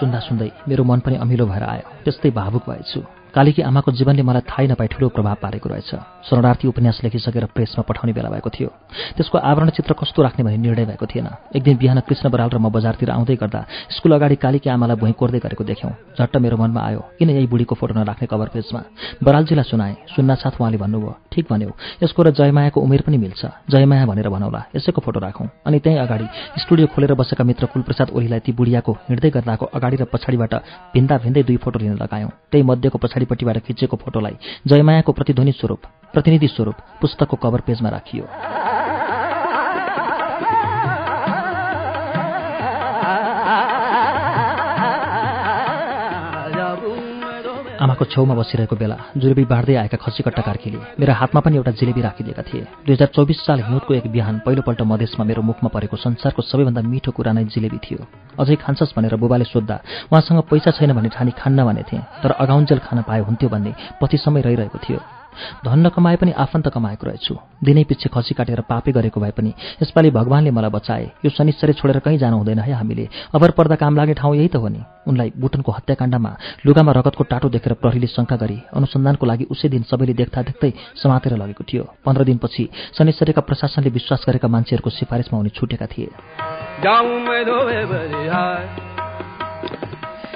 सुन्दा सुन्दै मेरो मन पनि अमिलो भएर आयो। त्यस्तै भावुक भएछु। कालीकी आमाको जीवनले मलाई थाहै नपाई ठूलो प्रभाव पारेको रहेछ। शरणार्थी उपन्यास लेखिसकेर प्रेसमा पठाउने बेला भएको थियो। त्यसको आवरण चित्र कस्तो राख्ने भन्ने निर्णय भएको थिएन। एक दिन बिहान कृष्ण बराल र म बजारतिर आउँदै गर्दा स्कुल अगाडि कालीकी आमालाई भुइँ कोर्दै गरेको देख्यौँ। झट्ट मेरो मनमा आयो किन यही बुढीको फोटो नराख्ने कभर पेजमा बरालजीलाई सुनाएँ सुन्न साथ उहाँले भन्नुभयो। ठिक भन्यो। यसको र जयमायाको उमेर पनि मिल्छ। जयमाया भनेर भनौला। यसैको फोटो राखौँ। अनि त्यहीँ अगाडि स्टुडियो खोलेर बसेका मित्र कुलप्रसाद ओलीलाई ती बुढियाको हिँड्दै गर्दाको अगाडि र पछाडिबाट भिन्दा भिन्दै दुई फोटो लिन लगायौँ। त्यही मध्येको पछाडि पछाडिपट्टिबाट खिचेको फोटोलाई जयमायाको प्रतिध्वनि स्वरूप प्रतिनिधि स्वरूप पुस्तकको कभर पेजमा राखियो। आमाको छेउमा बसिरहेको बेला जुलेबी बाँड्दै आएका खसीकट्टा कार्कीले मेरो हातमा पनि एउटा जिलेबी राखिदिएका थिए। दुई हजार चौबिस साल हिउँदको एक बिहान पहिलोपल्ट मधेसमा मेरो मुखमा परेको संसारको सबैभन्दा मिठो कुरा नै जिलेबी थियो। अझै खान्छस् भनेर बुबाले सोद्धा उहाँसँग पैसा छैन भने ठानी खान्न भने थिएँ तर अगाउन्जेल खान पाए हुन्थ्यो भन्ने पतिसम्मै रहिरहेको थियो। धन नकमाए पनि आफन्त कमाएको रहेछु। दिनै पछि खसी काटेर पापे गरेको भए पनि यसपालि भगवान्ले मलाई बचाए। यो शनिश्चरी छोडेर कहीँ जानु हुँदैन है हामीले। अबर पर्दा काम लाग्ने ठाउँ यही त हो नि। उनलाई बुटनको हत्याकाण्डमा लुगामा रगतको टाटो देखेर प्रहरीले शङ्का गरी अनुसन्धानको लागि उसै दिन सबैले देख्दा देख्दै समातेर लगेको थियो। पन्ध्र दिनपछि शनिश्चरीका प्रशासनले विश्वास गरेका मान्छेहरूको सिफारिसमा उनी छुटेका थिए।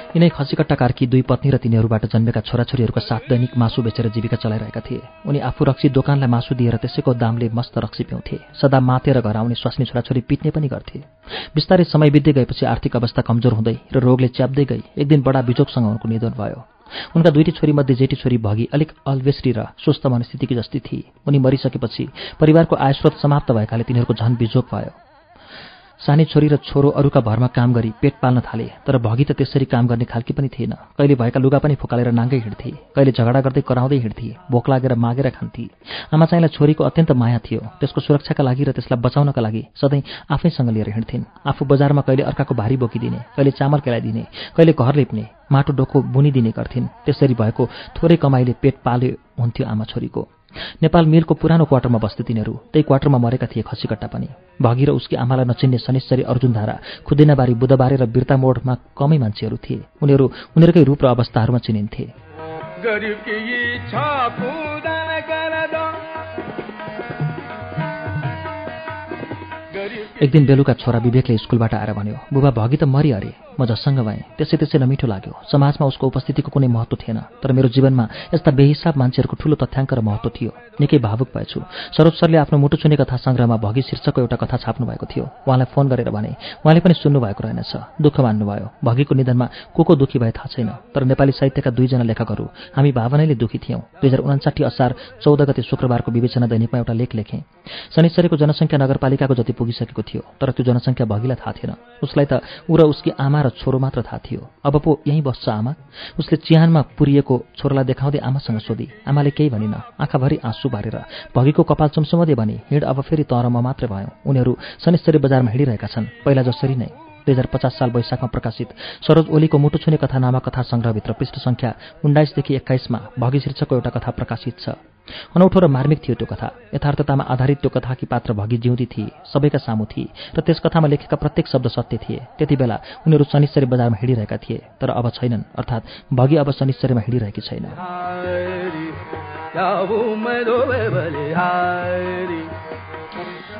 यिनै खसीकट्टा कार्की दुई पत्नी र तिनीहरूबाट जन्मेका छोराछोरीहरूको साथ दैनिक मासु बेचेर जीविका चलाइरहेका थिए। उनी आफू रक्सी दोकानलाई मासु दिएर त्यसैको दामले मस्त रक्सी पिउँथे। सदा मातेर घर आउने स्वास्नी छोराछोरी पिट्ने पनि गर्थे। बिस्तारै समय बित्दै गएपछि आर्थिक अवस्था कमजोर हुँदै र रोगले च्याप्दै गई। एक दिन बडा बिजोगसँग उनको निधन भयो। उनका दुईटी छोरीमध्ये जेठी छोरी भगी अलिक अल्वेस्टी र स्वस्थ मनस्थितिकी जस्तै थिए उनी मरिसकेपछि परिवारको आयस्रोत समाप्त भएकाले तिनीहरूको झन बिजोग भयो। सानी छोरी र छोरो अरूका भरमा काम गरी पेट पाल्न थाले तर भगी त त्यसरी काम गर्ने खालकी पनि थिएन। कहिले भएका लुगा पनि फुकालेर नाङ्गै हिँड्थे कहिले झगडा गर्दै कराउँदै हिँड्थे भोक लागेर मागेर खान्थे। आमा चाहिँलाई छोरीको अत्यन्त माया थियो त्यसको सुरक्षाका लागि र त्यसलाई बचाउनका लागि सधैँ आफैसँग लिएर हिँड्थिन्। आफू बजारमा कहिले अर्काको भारी बोकिदिने कहिले चामल केलाइदिने कहिले घर लिप्ने माटो डोको बुनिदिने गर्थिन्। त्यसरी भएको थोरै कमाइले पेट पाल्यो हुन्थ्यो आमा छोरीको। नेपाल मिलको पुरानो क्वार्टरमा बस्थे तिनीहरू। त्यही क्वार्टरमा मरेका थिए खसीकट्टा पनि। भगी र उसकी आमालाई नचिन्ने शनिश्चरी अर्जुनधारा खुदिनाबारी बुधबारे र बिर्ता मोडमा कमै मान्छेहरू थिए। उनीहरू उनीहरूकै रूप र अवस्थाहरूमा चिनिन्थे। एक दिन बेलुका छोरा विवेकले स्कुलबाट आएर भन्यो बुबा भगी त मरि अरे म जससँग भएँ त्यसै त्यसै नमिठो लाग्यो। समाजमा उसको उपस्थितिको कुनै महत्त्व थिएन तर मेरो जीवनमा यस्ता बेहिसाब मान्छेहरूको ठूलो तथ्याङ्क र महत्त्व थियो। निकै भावुक भएछु। सरोज सरले आफ्नो मुटु छुने कथा सङ्ग्रहमा भगी शीर्षकको एउटा कथा छाप्नु भएको थियो। उहाँलाई फोन गरेर भने उहाँले पनि सुन्नु भएको रहेनछ। दुःख मान्नुभयो। भगीको निधनमा को को दुःखी भए थाहा छैन। तर नेपाली साहित्यका दुईजना लेखकहरू हामी भावनाले दुःखी थियौँ। दुई हजार उनासाठी असार चौध गते शुक्रबारको विवेचना दैनिकमा एउटा लेख लेखेँ। शनिश्चरीको जनसङ्ख्या नगरपालिकाको जति पुगिसकेको थियो तर त्यो जनसङ्ख्या भगीलाई थाहा थिएन। उसलाई त ऊ र उसकी आमा र छोरो मात्र थाहा थियो। अब पो यहीँ बस्छ आमा। उसले चिहानमा पुरिएको छोरोलाई देखाउँदै आमासँग सोधी आमाले केही भनिन आँखाभरि आँसु बारेर। भगीको कपाल चुम्सुमदै भने हिँड अब फेरि तरमा मात्र भयौँ। उनीहरू शनिश्चरी बजारमा हिँडिरहेका छन्। पहिला जसरी नै दुई हजार पचास साल वैशाखमा प्रकाशित। सरोज ओलीको मुटु छुने कथा नामक कथा सङ्ग्रहभित्र पृष्ठ सङ्ख्या उन्नाइसदेखि एक्काइसमा भगी शीर्षकको एउटा कथा प्रकाशित छ। अनौठो र मार्मिक थियो त्यो कथा। यथार्थतामा आधारित त्यो कथाकी पात्र भगी जिउँदी थिए सबैका सामु थिए र त्यस कथामा लेखेका प्रत्येक शब्द सत्य थिए। त्यति बेला उनीहरू शनिश्चरी बजारमा हिँडिरहेका थिए तर अब छैनन् अर्थात् भगी अब शनिश्चरीमा हिँडिरहेकी छैन।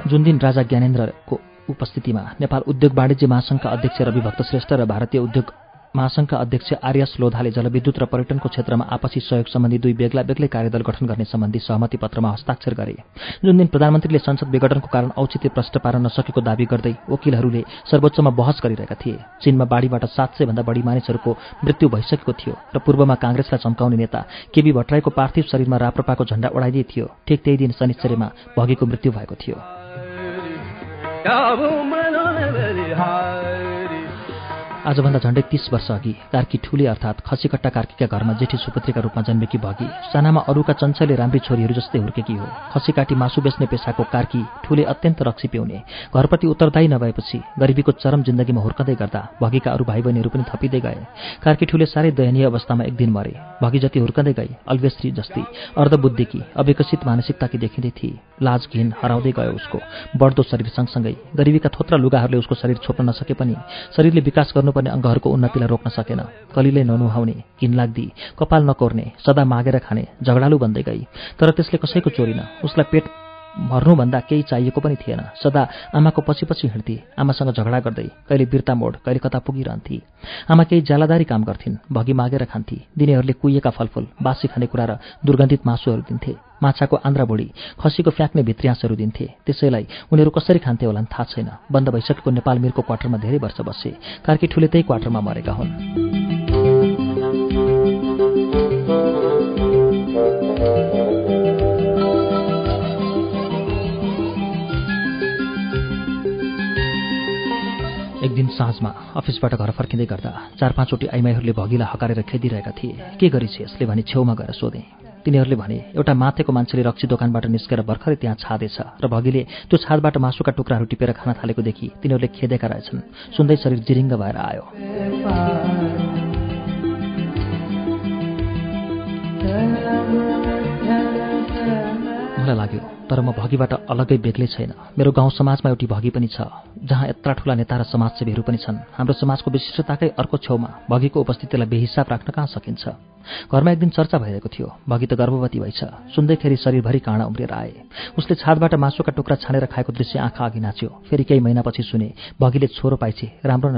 जुन दिन राजा ज्ञानेन्द्रको उपस्थितिमा नेपाल उद्योग वाणिज्य महासङ्घका अध्यक्ष रविभक्त श्रेष्ठ र भारतीय उद्योग महासङ्घका अध्यक्ष आर्यस लोधाले जलविद्युत र पर्यटनको क्षेत्रमा आपसी सहयोग सम्बन्धी दुई बेग्ला बेग्लै कार्यदल गठन गर्ने सम्बन्धी सहमति पत्रमा हस्ताक्षर गरे। जुन दिन प्रधानमन्त्रीले संसद विघटनको कारण औचित्य प्रष्ट पार्न नसकेको दावी गर्दै वकिलहरूले सर्वोच्चमा बहस गरिरहेका थिए। चीनमा बाढीबाट सात सय भन्दा बढी मानिसहरूको मृत्यु भइसकेको थियो र पूर्वमा काङ्ग्रेसलाई चम्काउने नेता केबी भट्टराईको पार्थिव शरीरमा राप्रपाको झण्डा उडाइदिए थियो। ठिक त्यही दिन शनिश्चरीमा भगेको मृत्यु भएको थियो। Kabu Manone high. आजभन्दा झण्डै तीस वर्ष अघि कार्की ठुली अर्थात् खसीकट्टा कार्कीका घरमा जेठी सुपुत्रीका रूपमा जन्मेकी भगी सानामा अरूका चञ्चले राम्री छोरीहरू जस्तै हुर्केकी हो। खसी काटी मासु बेच्ने पेसाको कार्की ठुले अत्यन्त रक्सी पिउने। घरप्रति उत्तरदायी नभएपछि गरिबीको चरम जिन्दगीमा हुर्कँदै गर्दा भगीका अरू भाइ बहिनीहरू पनि थपिँदै गए। कार्की ठुले साह्रै दयनीय अवस्थामा एक दिन मरे। भगी जति हुर्कँदै गई अल्वेश्री जस्ती अर्धबुद्धिकी अविकसित मानसिकताकी देखिँदै थिए। लाज घिन हराउँदै गयो उसको। बढ्दो शरीर सँगसँगै गरिबीका थोत्रा लुगाहरूले उसको शरीर छोप्न नसके पनि शरीरले विकास गर्नु गर्नुपर्ने अङ्गहरूको उन्नतिलाई रोक्न सकेन। कलिलै ननुहाउने घिनलाग्दी कपाल नकोर्ने सदा मागेर खाने झगडालु बन्दै गई। तर त्यसले कसैको चोरिन उसलाई पेट मर्नुभन्दा केही चाहिएको पनि थिएन। सदा आमाको पछि पछि हिँड्थे। आमासँग झगडा गर्दै कहिले बिर्ता मोड कहिले कता पुगिरहन्थे। आमा केही ज्यालादारी काम गर्थिन् भगी मागेर खान्थे। दिनेहरूले कुहिएका फलफुल बासी खाने कुरा र दुर्गन्धित मासुहरू दिन्थे। माछाको आन्द्रा बुढी खसीको फ्याँक्ने भित्रियासहरू दिन्थे। त्यसैलाई उनीहरू कसरी खान्थे होला थाहा छैन। बन्द भइसकेको नेपाल मिरको क्वार्टरमा धेरै वर्ष बसे। कार्की ठुले त्यही क्वार्टरमा मरेका हुन्। दिन साँझमा अफिसबाट घर फर्किँदै गर्दा चार पाँचवटी आइमाईहरूले भगीलाई हकारेर खेदिरहेका थिए। के गरिस् यसले भनी छेउमा गएर सोधेँ। तिनीहरूले भने एउटा माथेको मान्छेले रक्सी दोकानबाट निस्केर भर्खरै त्यहाँ छादेछ र भगीले त्यो छादबाट मासुका टुक्राहरू टिपेर खान थालेकोदेखि तिनीहरूले खेदेका रहेछन्। सुन्दै शरीर जिरिङ्ग भएर आयो। मलाई लाग्यो तर म भगीबाट अलग्गै बेग्लै छैन। मेरो गाउँ समाजमा एउटी भगी पनि छ जहाँ यत्रा ठुला नेता र समाजसेवीहरू पनि छन्। हाम्रो समाजको विशिष्टताकै अर्को छेउमा भगीको उपस्थितिलाई बेहिसाब राख्न कहाँ सकिन्छ? घरमा एक दिन चर्चा भइरहेको थियो। भगी त गर्भवती भएछ सुन्दैखेरि शरीरभरि काँडा उम्रिएर आए। उसले छादबाट मासुका टुक्रा छानेर खाएको दृश्य आँखा अघि नाच्यो। फेरि केही महिनापछि सुने भगीले छोरो पाइछे राम्रो न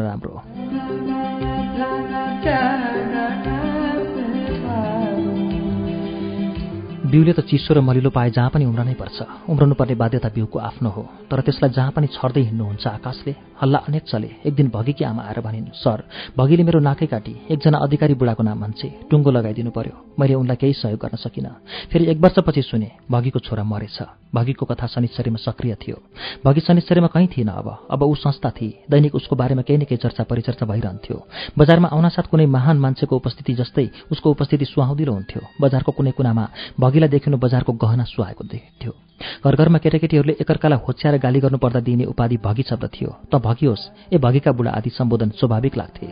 बिउले त चिसो र मलिलो पाए जहाँ पनि उम्रनै पर्छ। उम्रनु पर्ने बाध्यता बिउको आफ्नो हो तर त्यसलाई जहाँ पनि छर्दै हिँड्नुहुन्छ आकाशले हल्ला अनेक चले एक दिन भगीकी आमा आएर भनिन् सर भगीले मेरो नाकै काटी एकजना अधिकारी बुढाको नाम मान्छे टुङ्गो लगाइदिनु पर्यो मैले उनलाई केही सहयोग गर्न सकिनँ। फेरि एक वर्षपछि सुने भगीको छोरा मरेछ। भगीको कथा शनिश्चरीमा सक्रिय थियो। भगी शनिश्चरीमा कहीँ थिएन अब अब ऊ संस्था थिए। दैनिक उसको बारेमा केही न केही चर्चा परिचर्चा भइरहन्थ्यो। बजारमा आउनासाथ कुनै महान मान्छेको उपस्थिति जस्तै उसको उपस्थिति सुहाउँदिलो हुन्थ्यो। बजारको कुनै कुनामा भगीलाई देखिनु बजारको गहना सुहाएको देखिन्थ्यो। घर घरमा केटाकेटीहरूले एकअर्कालाई होच्याएर गाली गर्नुपर्दा दिइने उपाधि भगी शब्द थियो। त भगियोस् ए भगीका बुढा आदि सम्बोधन स्वाभाविक लाग्थे।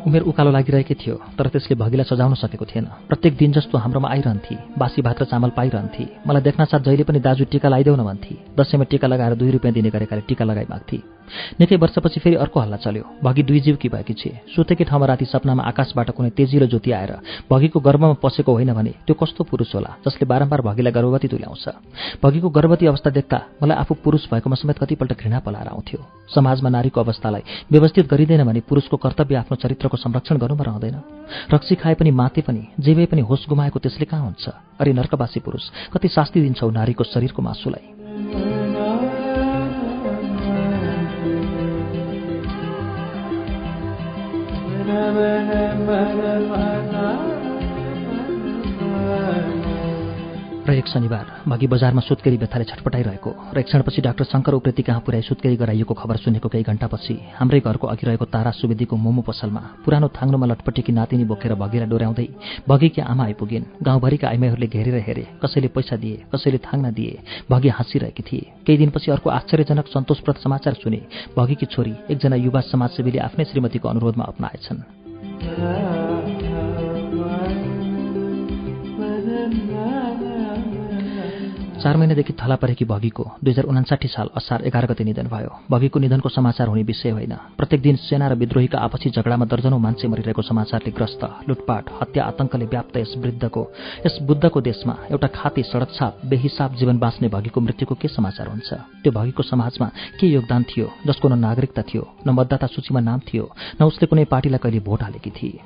उमेर उकालो लागिरहेकै थियो तर त्यसले भगीलाई सजाउन सकेको थिएन। प्रत्येक दिन जस्तो हाम्रोमा आइरहन्थे बासी भात र चामल पाइरहन्थे। मलाई देख्न साथ जहिले पनि दाजु टिका लगाइदेऊ न भन्थे। दसैँमा टिका लगाएर दुई रुपियाँ दिने गरेकाले टिका लगाइ माग्थे निकै वर्षपछि फेरि अर्को हल्ला चल्यो। भगी दुई जीवकी भएकी छे सुतेकै ठाउँमा राति सपनामा आकाशबाट कुनै तेजिलो ज्योति आएर भगीको गर्भमा पसेको होइन भने त्यो कस्तो पुरुष होला जसले बारम्बार भगीलाई गर्भवती तुल्याउँछ? भगीको गर्भवती अवस्था देख्दा मलाई आफू पुरुष भएकोमा समेत कतिपल्ट घृणा पलाएर आउँथ्यो। समाजमा नारीको अवस्थालाई व्यवस्थित गरिँदैन भने पुरुषको कर्तव्य आफ्नो चरित्रको संरक्षण गर्नुमा रहँदैन। रक्सी खाए पनि माते पनि जेबै पनि होस गुमाएको त्यसले कहाँ हुन्छ? अरे नर्कवासी पुरुष कति शास्ति दिन्छौ नारीको शरीरको मासुलाई? एक शनिबार भगी बजारमा सुत्केरी व्यथाले छटपटाइरहेको र एक क्षणपछि डाक्टर शङ्कर उप्रेती कहाँ पुर्याई सुत्केरी गराइएको खबर सुनेको केही घण्टापछि हाम्रै घरको अघि रहेको तारा सुवेदीको मोमो पसलमा पुरानो थाङ्नोमा लटपटेकी नातिनी बोकेर भगीलाई डोर्याउँदै भगीकी आमा आइपुगिन्? गाउँभरिका आइमाईहरूले घेरेर हेरे कसैले पैसा दिए कसैले थाङ्ना दिए भगी हाँसिरहेकी थिए। केही दिनपछि अर्को आश्चर्यजनक सन्तोषप्रद समाचार सुने भगीकी छोरी एकजना युवा समाजसेवीले आफ्नै श्रीमतीको अनुरोधमा अप्नाएछन्। चार महिनादेखि थला परेकी भगीको दुई हजार उनासाठी साल असार एघार गते निधन भयो भगीको निधनको समाचार हुने विषय होइन प्रत्येक दिन सेना र विद्रोहीका आपसी झगडामा दर्जनौं मान्छे मरिरहेको समाचारले ग्रस्त लुटपाट हत्या आतंकले व्याप्त यस वृद्धको यस बुद्धको देशमा एउटा खाती सडक बेहिसाब जीवन बाँच्ने भगीको मृत्युको के समाचार हुन्छ त्यो भगीको समाजमा के योगदान थियो जसको न नागरिकता थियो न मतदाता सूचीमा नाम थियो न उसले कुनै पार्टीलाई कहिले भोट हालेकी थिए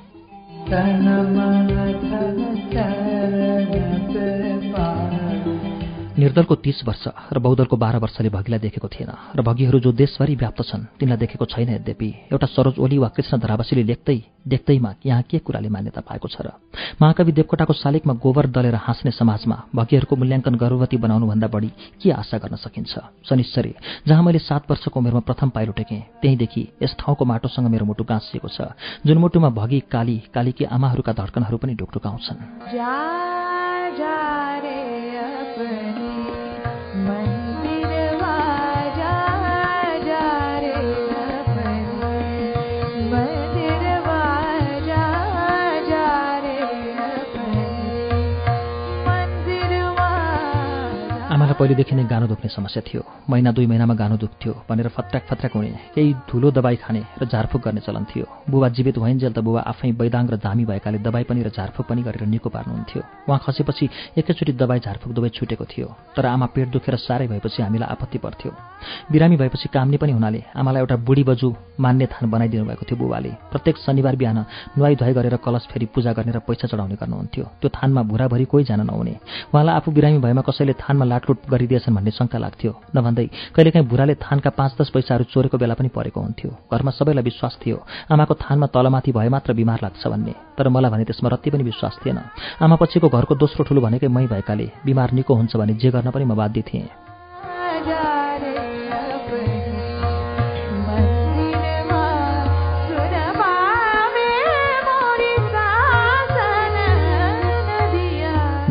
निर्दलको तीस वर्ष र बौद्धलको बाह्र वर्षले भगीलाई देखेको थिएन र भगीहरू जो देशभरि व्याप्त छन् तिनलाई देखेको छैन यद्यपि। एउटा सरोज ओली वा कृष्ण धरावासीले लेख्दै देख्दैमा यहाँ के कुराले मान्यता पाएको छ र? महाकवि देवकोटाको शालिकमा गोबर दलेर हाँस्ने समाजमा भगीहरूको मूल्याङ्कन गर्भवती बनाउनुभन्दा बढी के आशा गर्न सकिन्छ? शनिश्चरी जहाँ मैले सात वर्षको उमेरमा प्रथम पाइलो टेकेँ त्यहीँदेखि यस ठाउँको माटोसँग मेरो मुटु गाँसिएको छ जुन मुटुमा भगी काली कालीकी आमाहरूका धड्कनहरू पनि ढुकढुकाउँछन् आमालाई पहिलेदेखि नै गानो दुख्ने समस्या थियो। महिना दुई महिनामा गानो दुख्थ्यो भनेर फत्राक फत्राक हुने केही धुलो दबाई खाने र झारफुक गर्ने चलन थियो। बुबा जीवित भइन्जेल त बुबा आफै बैदाङ र धामी भएकाले दबाई पनि र झारफुक पनि गरेर निको पार्नुहुन्थ्यो। उहाँ खसेपछि एकैचोटि दबाई झारफुक दुवै छुटेको थियो। तर आमा पेट दुखेर साह्रै भएपछि हामीलाई आपत्ति पर्थ्यो। बिरामी भएपछि कामनी पनि हुनाले आमालाई एउटा बुढी बजु मान्ने थान बनाइदिनु भएको थियो बुबाले। प्रत्येक शनिबार बिहान नुहाई धुवाई गरेर कलश फेरि पूजा गर्ने र पैसा चढाउने गर्नुहुन्थ्यो। त्यो थानमा भुराभरि कोही जान नहुने। उहाँलाई आफू बिरामी भएमा कसैले थानमा लाटलुट लुट गरिदिएछन् भन्ने शङ्का लाग्थ्यो। नभन्दै कहिलेकाहीँ बुढाले थानका पाँच दस पैसाहरू चोरेको बेला पनि परेको हुन्थ्यो। घरमा सबैलाई विश्वास थियो। आमाको थानमा तलमाथि भए मात्र बिमार लाग्छ भन्ने। तर मलाई भने त्यसमा रत्ति पनि विश्वास थिएन। आमा पछिको घरको दोस्रो ठुलो भनेकै मै भएकाले बिमार निको हुन्छ भने जे गर्न पनि म बाध्य थिएँ।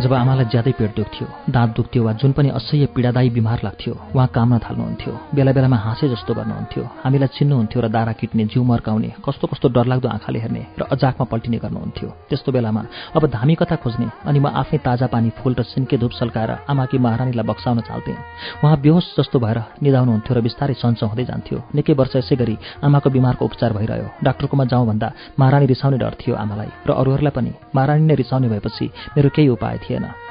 जब आमालाई ज्यादै पेट दुख्थ्यो दाँत दुख्थ्यो वा जुन पनि असह्य पीडादायी बिमार लाग्थ्यो उहाँ काममा थाल्नुहुन्थ्यो। बेला बेलामा हाँसे जस्तो गर्नुहुन्थ्यो। हामीलाई चिन्नुहुन्थ्यो र दारा किट्ने जिउ मर्काउने कस्तो कस्तो डरलाग्दो आँखाले हेर्ने र अजाकमा पल्टिने गर्नुहुन्थ्यो। त्यस्तो बेलामा अब धामी कथा खोज्ने अनि म आफै ताजा पानी फुल र सिन्के धुप सल्काएर आमाकी महारानीलाई बक्साउन चाल्थेँ। उहाँ बेहोस जस्तो भएर निधाउनुहुन्थ्यो र बिस्तारै सन्चो हुँदै जान्थ्यो। निकै वर्ष यसै गरी आमाको बिमारको उपचार भइरह्यो। डाक्टरकोमा जाउँ भन्दा महारानी रिसाउने डर थियो आमालाई र अरूहरूलाई पनि। महारानी नै रिसाउने भएपछि मेरो केही उपाय थिएन। থাকে না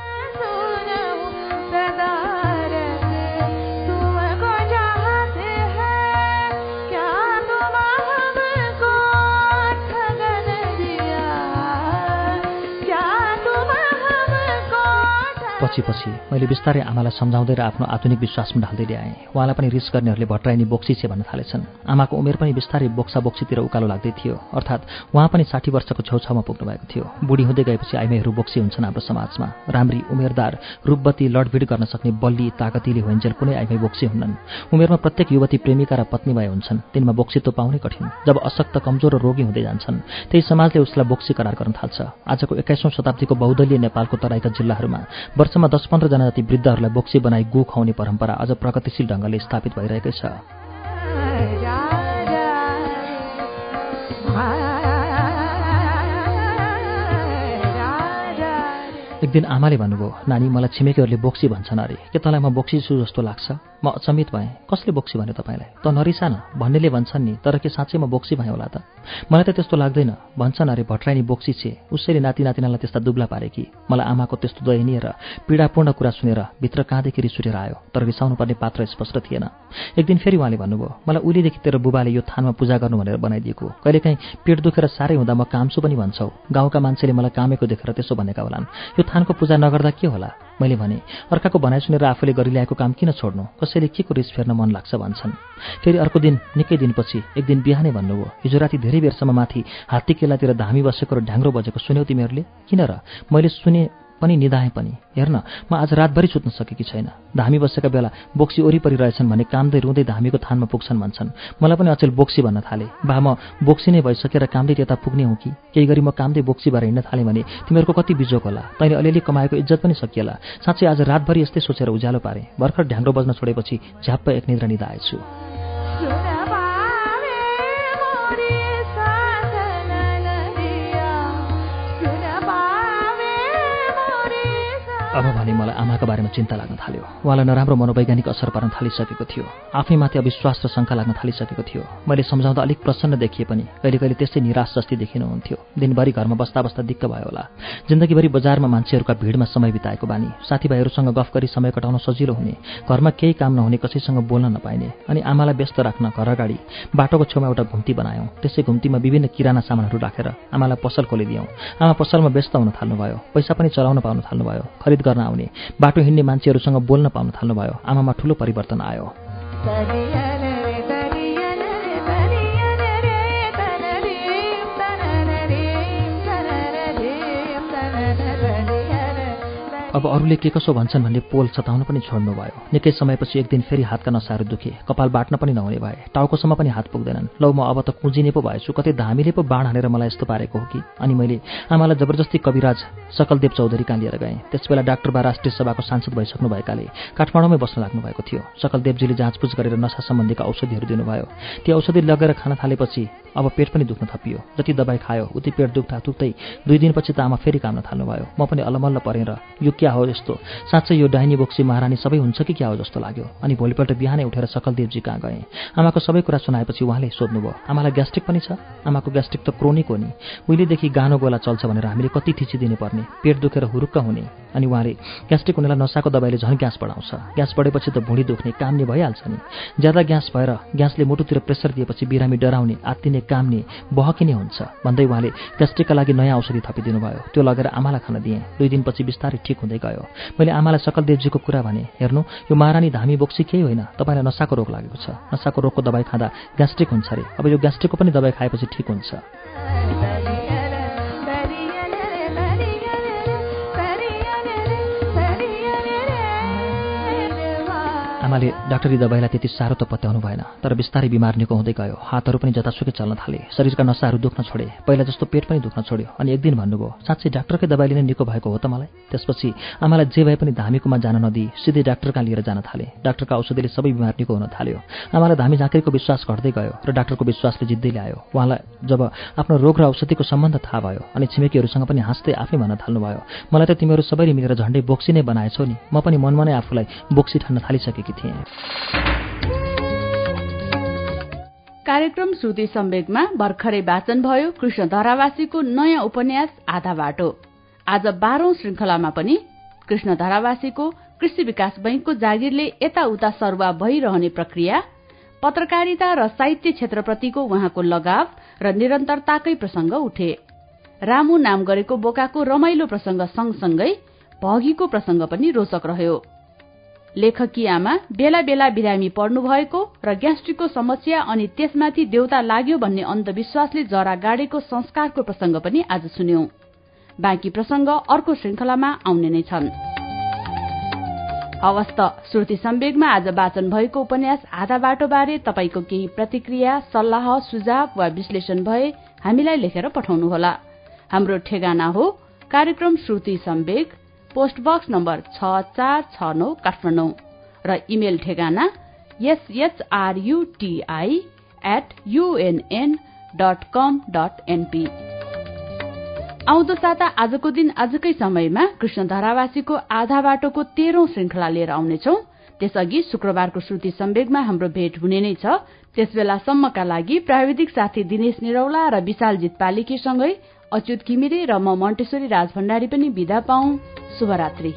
पछि पछि मैले बिस्तारै आमालाई सम्झाउँदै र आफ्नो आधुनिक विश्वासमा ढाल्दै ल्याएँ। उहाँलाई पनि रिस गर्नेहरूले भट्राइनी बोक्सी छे भन्न थालेछन्। आमाको उमेर पनि बिस्तारै बोक्सा बोक्सीतिर उकालो लाग्दै थियो। अर्थात् उहाँ पनि साठी वर्षको छेउछाउमा पुग्नु भएको थियो। बुढी हुँदै गएपछि आइमाईहरू बोक्सी हुन्छन् हाम्रो समाजमा। राम्री उमेरदार रूपवती लडभिड गर्न सक्ने बल्ली ताकतिले होइन्जेल कुनै आइमाई बोक्सी हुन्नन्। उमेरमा प्रत्येक युवती प्रेमिका र पत्नी भए हुन्छन्। तिनमा बोक्सीत्व पाउनै कठिन। जब अशक्त कमजोर र रोगी हुँदै जान्छन् त्यही समाजले उसलाई बोक्सी करार गर्न थाल्छ। आजको एक्काइसौँ शताब्दीको बहुदलीय नेपालको तराईका जिल्लाहरूमा वर्षमा दस पन्ध्रजना जति वृद्धहरूलाई बोक्सी बनाई गु खुवाउने परम्परा अझ प्रगतिशील ढङ्गले स्थापित भइरहेकै छ। एक दिन आमाले भन्नुभयो नानी मलाई छिमेकीहरूले बोक्सी भन्छन् अरे। के तँलाई म बोक्सी छु जस्तो लाग्छ? म अचम्मित भएँ। कसले बोक्सी भन्यो तपाईँलाई? त नरिसान भन्नेले भन्छन् नि तर के साँच्चै म बोक्सी भएँ होला त? मलाई त त्यस्तो लाग्दैन भन्छन् अरे भट्राइनी बोक्सी छे। उसैले नाति नातिनालाई त्यस्ता दुब्ला पारे कि? मलाई आमाको त्यस्तो दयनीय र पीडापूर्ण कुरा सुनेर भित्र कहाँदेखि रिस उठेर आयो? तर रिसाउनु पर्ने पात्र स्पष्ट थिएन। एक दिन फेरि उहाँले भन्नुभयो मलाई उहिलेदेखि तेरो बुबाले यो थानमा पूजा गर्नु भनेर बनाइदिएको। कहिलेकाहीँ पेट दुखेर साह्रै हुँदा म कामसु पनि भन्छौ। गाउँका मान्छेले मलाई कामेको देखेर त्यसो भनेका होलान्। यो थानको पूजा नगर्दा के होला? मैले भने अर्काको भनाइ सुनेर आफूले गरिल्याएको काम किन छोड्नु? कसैले के को रिस फेर्न मन लाग्छ भन्छन्। फेरि अर्को दिन निकै दिनपछि एक दिन बिहानै भन्नुभयो हिजो राति धेरै बेरसम्म माथि हात्ती केलातिर धामी बसेको र ढ्याङ्ग्रो बजेको सुन्यौ तिमीहरूले? किन र? मैले सुने पनि निधाएँ पनि। हेर्न म आज रातभरि सुत्न सकेकी छैन। धामी बसेका बेला बोक्सी वरिपरि रहेछन् भने कामदै रुँदै धामीको थानमा पुग्छन् भन्छन्। मलाई पनि अचेल बोक्सी भन्न थाले। बा म बोक्सी नै भइसकेर कामदै त्यता पुग्ने हो कि? केही गरी म कामदै बोक्सी भएर हिँड्न थालेँ भने तिमीहरूको कति बिजोक होला? तैँले अलिअलि कमाएको इज्जत पनि सकिएला। साँच्चै आज रातभरि यस्तै सोचेर उज्यालो पारे। भर्खर ढ्याङ्ग्रो बज्न छोडेपछि झ्याप्प एक निद्रा निदा आएछु अब भने मलाई आमाको बारेमा चिन्ता लाग्न थाल्यो। उहाँलाई नराम्रो मनोवैज्ञानिक असर पार्न थालिसकेको थियो। आफैमाथि अविश्वास र शङ्का लाग्न थालिसकेको थियो। मैले सम्झाउँदा अलिक प्रसन्न देखिए पनि कहिले कहिले त्यस्तै निराश जस्तै देखिनुहुन्थ्यो दिनभरि घरमा बस्दा बस्दा दिक्क भयो होला। जिन्दगीभरि बजारमा मान्छेहरूका भिडमा समय बिताएको बानी। साथीभाइहरूसँग गफ गरी समय कटाउन सजिलो हुने। घरमा केही काम नहुने कसैसँग बोल्न नपाइने। अनि आमालाई व्यस्त राख्न घर अगाडि बाटोको छेउमा एउटा घुम्ती बनायौँ। त्यसै घुम्तीमा विभिन्न किराना सामानहरू राखेर आमालाई पसल खोलिदियौँ। आमा पसलमा व्यस्त हुन थाल्नुभयो। पैसा पनि चलाउन पाउन थाल्नुभयो। खरिद गर्न आउने। बाटो हिँड्ने मान्छेहरूसँग बोल्न पाउन थाल्नुभयो। आमामा ठूलो परिवर्तन आयो। अब अरूले के कसो भन्छन् भन्ने पोल सताउन पनि छोड्नुभयो। निकै समयपछि एक दिन फेरि हातका नसाहरू दुखे। कपाल बाट्न पनि नहुने भए। टाउकोसम्म पनि हात पुग्दैनन्। लौ म अब त कुजिने पो भएछु। कतै धामीले पो बाण हानेर मलाई यस्तो पारेको हो कि? अनि मैले आमालाई जबरजस्ती कविराज सकलदेव चौधरी कहाँ लिएर गएँ। त्यसबेला डाक्टर बा राष्ट्रिय सभाको सांसद भइसक्नु भएकाले काठमाडौँमै बस्न लाग्नु भएको थियो। सकलदेवजीले जाँचबुझ गरेर नसा सम्बन्धीका औषधिहरू दिनुभयो। ती औषधि लगेर खान थालेपछि अब पेट पनि दुख्न थपियो। जति दबाई खायो उति पेट दुख्दा दुख्दै दुई दिनपछि त आमा फेरि काम्न थाल्नुभयो। म पनि अलमल्ल परेर यो क्या हो यस्तो? साँच्चै यो डाइनी बोक्सी महारानी सबै हुन्छ कि क्या हो जस्तो लाग्यो। अनि भोलिपल्ट बिहानै उठेर सकलदेवजी कहाँ गएँ? आमाको सबै कुरा सुनाएपछि उहाँले सोध्नुभयो आमालाई ग्यास्ट्रिक पनि छ? आमाको ग्यास्ट्रिक त क्रोनिक हो नि। उहिलेदेखि गानो गोला चल्छ भनेर हामीले कति थिचिदिनु पर्ने पेट दुखेर हुरुक्क हुने। अनि उहाँले ग्यास्ट्रिक हुनेलाई नसाको दबाईले झन् ग्यास बढाउँछ। ग्यास बढेपछि त भुँडी दुख्ने काम्ने भइहाल्छ नि। ज्यादा ग्यास भएर ग्यासले मुटुतिर प्रेसर दिएपछि बिरामी डराउने आत्तिने काम्ने बहकिने हुन्छ। भन्दै उहाँले ग्यास्ट्रिकका लागि नयाँ औषधि थपिदिनु भयो त्यो लगेर आमालाई खान दिएँ। दुई दिनपछि बिस्तारै ठिक हुँदै गयो। मैले आमालाई सकलदेवजीको कुरा भने हेर्नु यो महारानी धामी बोक्सी केही होइन। तपाईँलाई नसाको रोग लागेको छ। नसाको रोगको दबाई खाँदा ग्यास्ट्रिक हुन्छ अरे। अब यो ग्यास्ट्रिकको पनि दबाई खाएपछि ठिक हुन्छ। आमाले डाक्टरी दबाईलाई त्यति साह्रो त पत्याउनु भएन तर बिस्तारै बिमार निको हुँदै गयो। हातहरू पनि जतासुकै चल्न थाले। शरीरका नसाहरू दुख्न छोडे। पहिला जस्तो पेट पनि दुख्न छोड्यो। अनि एक दिन भन्नुभयो साँच्चै डाक्टरकै दबाईले नै निको भएको हो त मलाई? त्यसपछि आमालाई जे भए पनि धामीकोमा जान नदिई सिधै डाक्टर लिएर जान थाले। डाक्टरका औषधिले सबै बिमार निको हुन थाल्यो। आमालाई धामी झाँक्रीको विश्वास घट्दै गयो र डाक्टरको विश्वासले जित्दै ल्यायो। उहाँलाई जब आफ्नो रोग र औषधिको सम्बन्ध थाहा भयो अनि छिमेकीहरूसँग पनि हाँस्दै आफै भन्न थाल्नुभयो मलाई त तिमीहरू सबैले मिलेर झन्डै बोक्सी नै बनाएछौ नि। म पनि मनमा नै आफूलाई बोक्सी ठान्न थालिसकेकी थिएँ। थिएँ कार्यक्रम श्रुति सम्वेकमा भर्खरै वाचन भयो कृष्ण धरावासीको नयाँ उपन्यास आधा बाटो। आज बाह्रौं श्रृंखलामा पनि कृष्ण धरावासीको कृषि विकास बैंकको जागिरले यताउता सरुवा भइरहने प्रक्रिया पत्रकारिता र साहित्य क्षेत्रप्रतिको उहाँको लगाव र निरन्तरताकै प्रसंग उठे। रामु नाम गरेको बोकाको रमाइलो प्रसंग सँगसँगै भगीको प्रसंग पनि रोचक रह्यो। लेखकियामा बेला बेला बिरामी पर्नुभएको र ग्यास्ट्रिकको समस्या अनि त्यसमाथि देउता लाग्यो भन्ने अन्धविश्वासले जरा गाडेको संस्कारको प्रसंग पनि आज सुन्यौं। बाँकी प्रसंग अर्को श्रृंखलामा आउने नै छन्। हवस् त श्रुति सम्वेगमा आज वाचन भएको उपन्यास आधा बाटो बारे तपाईँको केही प्रतिक्रिया सल्लाह सुझाव वा विश्लेषण भए हामीलाई लेखेर पठाउनुहोला। हाम्रो ठेगाना हो कार्यक्रम Shruti Sambeg. Post box number छ चार छ नौ काठमाडौँ र इमेल ठेगाना SHRUTI at UNN dot com dot NP आउँदो साता आजको दिन आजकै समयमा कृष्ण धरावासीको आधा बाटोको तेह्रौं श्रृंखला लिएर आउनेछौ। त्यसअघि शुक्रबारको श्रुति सम्वेगमा हाम्रो भेट हुने नै छ। त्यसबेलासम्मका लागि प्राविधिक साथी दिनेश निरौला र विशालजित पालिकीसँगै अच्युत घिमिरे र म मण्टेश्वरी राज भण्डारी पनि विदा पाऊ। शुभरात्री।